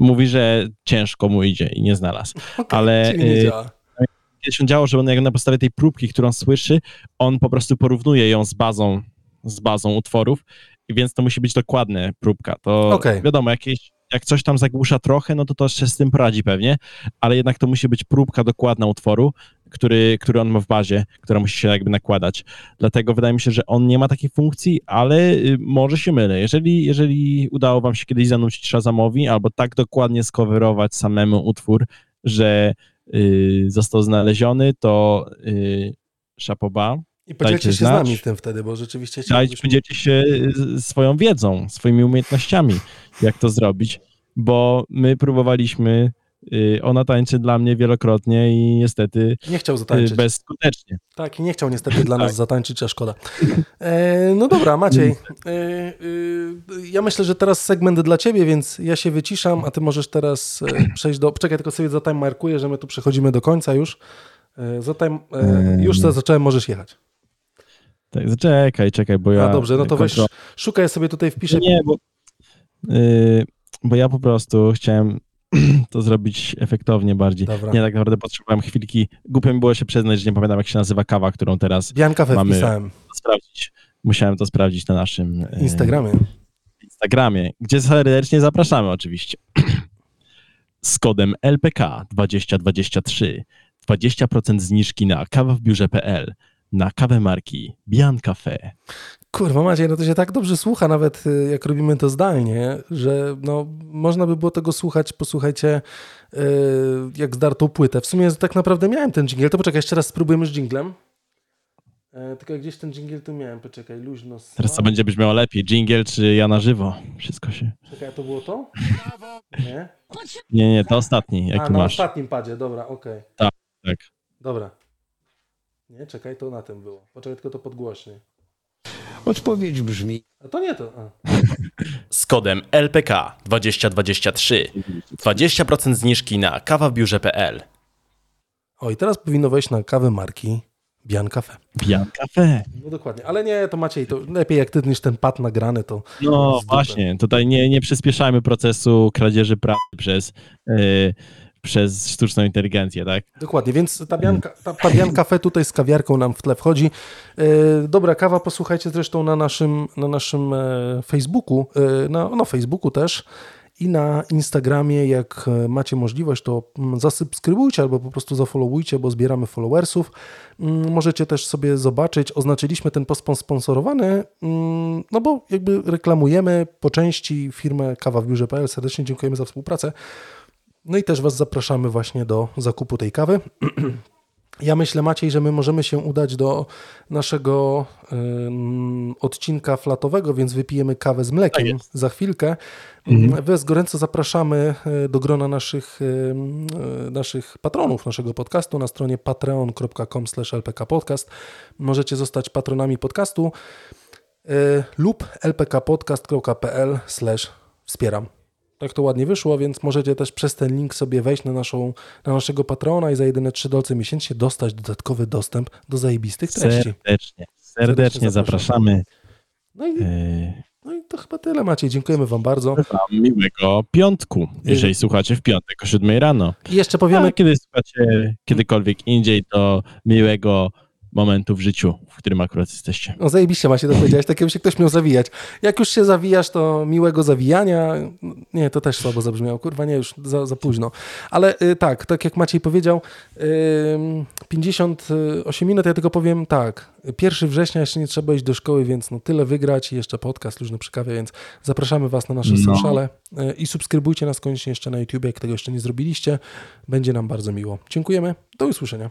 mówi, że ciężko mu idzie i nie znalazł. Okay, Ale, nie y, działa. Kiedyś on działał, że on jak na podstawie tej próbki, którą słyszy, on po prostu porównuje ją z bazą, z bazą utworów, więc to musi być dokładne próbka. To Okej. wiadomo, jakieś, jak coś tam zagłusza trochę, no to to się z tym poradzi pewnie, ale jednak to musi być próbka dokładna utworu, który, który on ma w bazie, która musi się jakby nakładać. Dlatego wydaje mi się, że on nie ma takiej funkcji, ale y, może się mylę. Jeżeli, jeżeli udało wam się kiedyś zanucić Shazamowi, albo tak dokładnie skowerować samemu utwór, że y, został znaleziony, to y, szapoba. I podzielcie się z znać. nami w tym wtedy, bo rzeczywiście Dajcie, podzielcie się z- swoją wiedzą, swoimi umiejętnościami, jak to zrobić, bo my próbowaliśmy, y, ona tańczy dla mnie wielokrotnie i niestety Nie chciał y, zatańczyć. bezskutecznie. Tak, i nie chciał niestety dla nas Tak. zatańczyć, a szkoda. E, no dobra, Maciej. E, e, ja myślę, że teraz segment dla ciebie, więc ja się wyciszam, a ty możesz teraz e, przejść do... Czekaj, tylko sobie zatimemarkuję, że my tu przechodzimy do końca już. E, zatime, e, już za- zacząłem, możesz jechać. Tak, czekaj, czekaj, bo ja... A dobrze, no to weź, kontro- szukaj sobie tutaj, wpiszę... Nie, bo, y, bo ja po prostu chciałem to zrobić efektownie bardziej. Dobra. Nie, tak naprawdę potrzebowałem chwilki. Głupio mi było się przyznać, że nie pamiętam, jak się nazywa kawa, którą teraz Bianka Mamy- wpisałem. sprawdzić. Musiałem to sprawdzić na naszym y, Instagramie. Instagramie, gdzie serdecznie zapraszamy oczywiście. Z kodem LPK 2023 20% zniżki na kawa w biurze.pl na kawę marki Bian Cafe. Kurwa Maciej, no to się tak dobrze słucha, nawet y, jak robimy to zdalnie, że no, można by było tego słuchać, posłuchajcie, y, jak zdartą płytę. W sumie tak naprawdę miałem ten dżingiel, to poczekaj, jeszcze raz spróbujemy z dżinglem. E, tylko gdzieś ten dżingiel tu miałem, poczekaj, luźno. Teraz co będzie brzmiało lepiej, jingle czy ja na żywo? Wszystko się... Czekaj, to było to? Nie? Nie, nie, to ostatni, jaki a, na masz. ostatnim padzie, dobra, okej. Tak. Dobra. Nie, czekaj, to na tym było. Poczekaj, tylko to podgłośniej. Odpowiedź brzmi: A to nie to. A. Z kodem LPK 2023 20% zniżki na kawawbiurze.pl O, i teraz powinno wejść na kawę marki Bian Cafe. Bian Cafe. No dokładnie, ale nie, to Maciej, to lepiej jak ty niż ten pad nagrany, to No właśnie, tutaj nie, nie przyspieszajmy procesu kradzieży pracy przez, yy, przez sztuczną inteligencję, tak? dokładnie, więc ta Bian, ta, ta tutaj z kawiarką nam w tle wchodzi. E, dobra kawa, posłuchajcie zresztą na naszym, na naszym e, Facebooku, e, na no, Facebooku też i na Instagramie, jak e, macie możliwość, to mm, zasubskrybujcie albo po prostu zafollowujcie, bo zbieramy followersów. Mm, Możecie też sobie zobaczyć, oznaczyliśmy ten post sponsorowany, mm, no bo jakby reklamujemy po części firmę kawa w biurze.pl. Serdecznie dziękujemy za współpracę. No i też Was zapraszamy właśnie do zakupu tej kawy. Ja myślę, Maciej, że my możemy się udać do naszego ym, odcinka flatowego, więc wypijemy kawę z Tak mlekiem jest. za chwilkę. Mhm. Was gorąco zapraszamy y, do grona naszych, y, naszych patronów naszego podcastu na stronie patreon.com lpkpodcast. Możecie zostać patronami podcastu y, lub lpkpodcast.pl wspieram. Tak to ładnie wyszło, więc możecie też przez ten link sobie wejść na, naszą, na naszego patrona i za jedyne 3 dolce miesięcznie dostać dodatkowy dostęp do zajebistych treści. Serdecznie, Serdecznie serdecznie zapraszamy. No i, Yy, no i to chyba tyle Maciej. Dziękujemy Wam bardzo. Miłego piątku, jeżeli słuchacie w piątek o 7 rano. I jeszcze A powiemy, kiedy słuchacie kiedykolwiek indziej, to miłego momentu w życiu, w którym akurat jesteście. no zajebiście Maciej to powiedziałeś, tak jakby się ktoś miał zawijać. Jak już się zawijasz, to miłego zawijania. Nie, to też słabo zabrzmiało. Kurwa, nie, już za, za późno. Ale y, tak, tak jak Maciej powiedział, y, 58 minut, ja tylko powiem tak. 1 września jeszcze nie trzeba iść do szkoły, więc no tyle wygrać i jeszcze podcast luźno przy kawie, więc zapraszamy Was na nasze No. sociale y, i subskrybujcie nas koniecznie jeszcze na YouTube, jak tego jeszcze nie zrobiliście. Będzie nam bardzo miło. Dziękujemy. Do usłyszenia.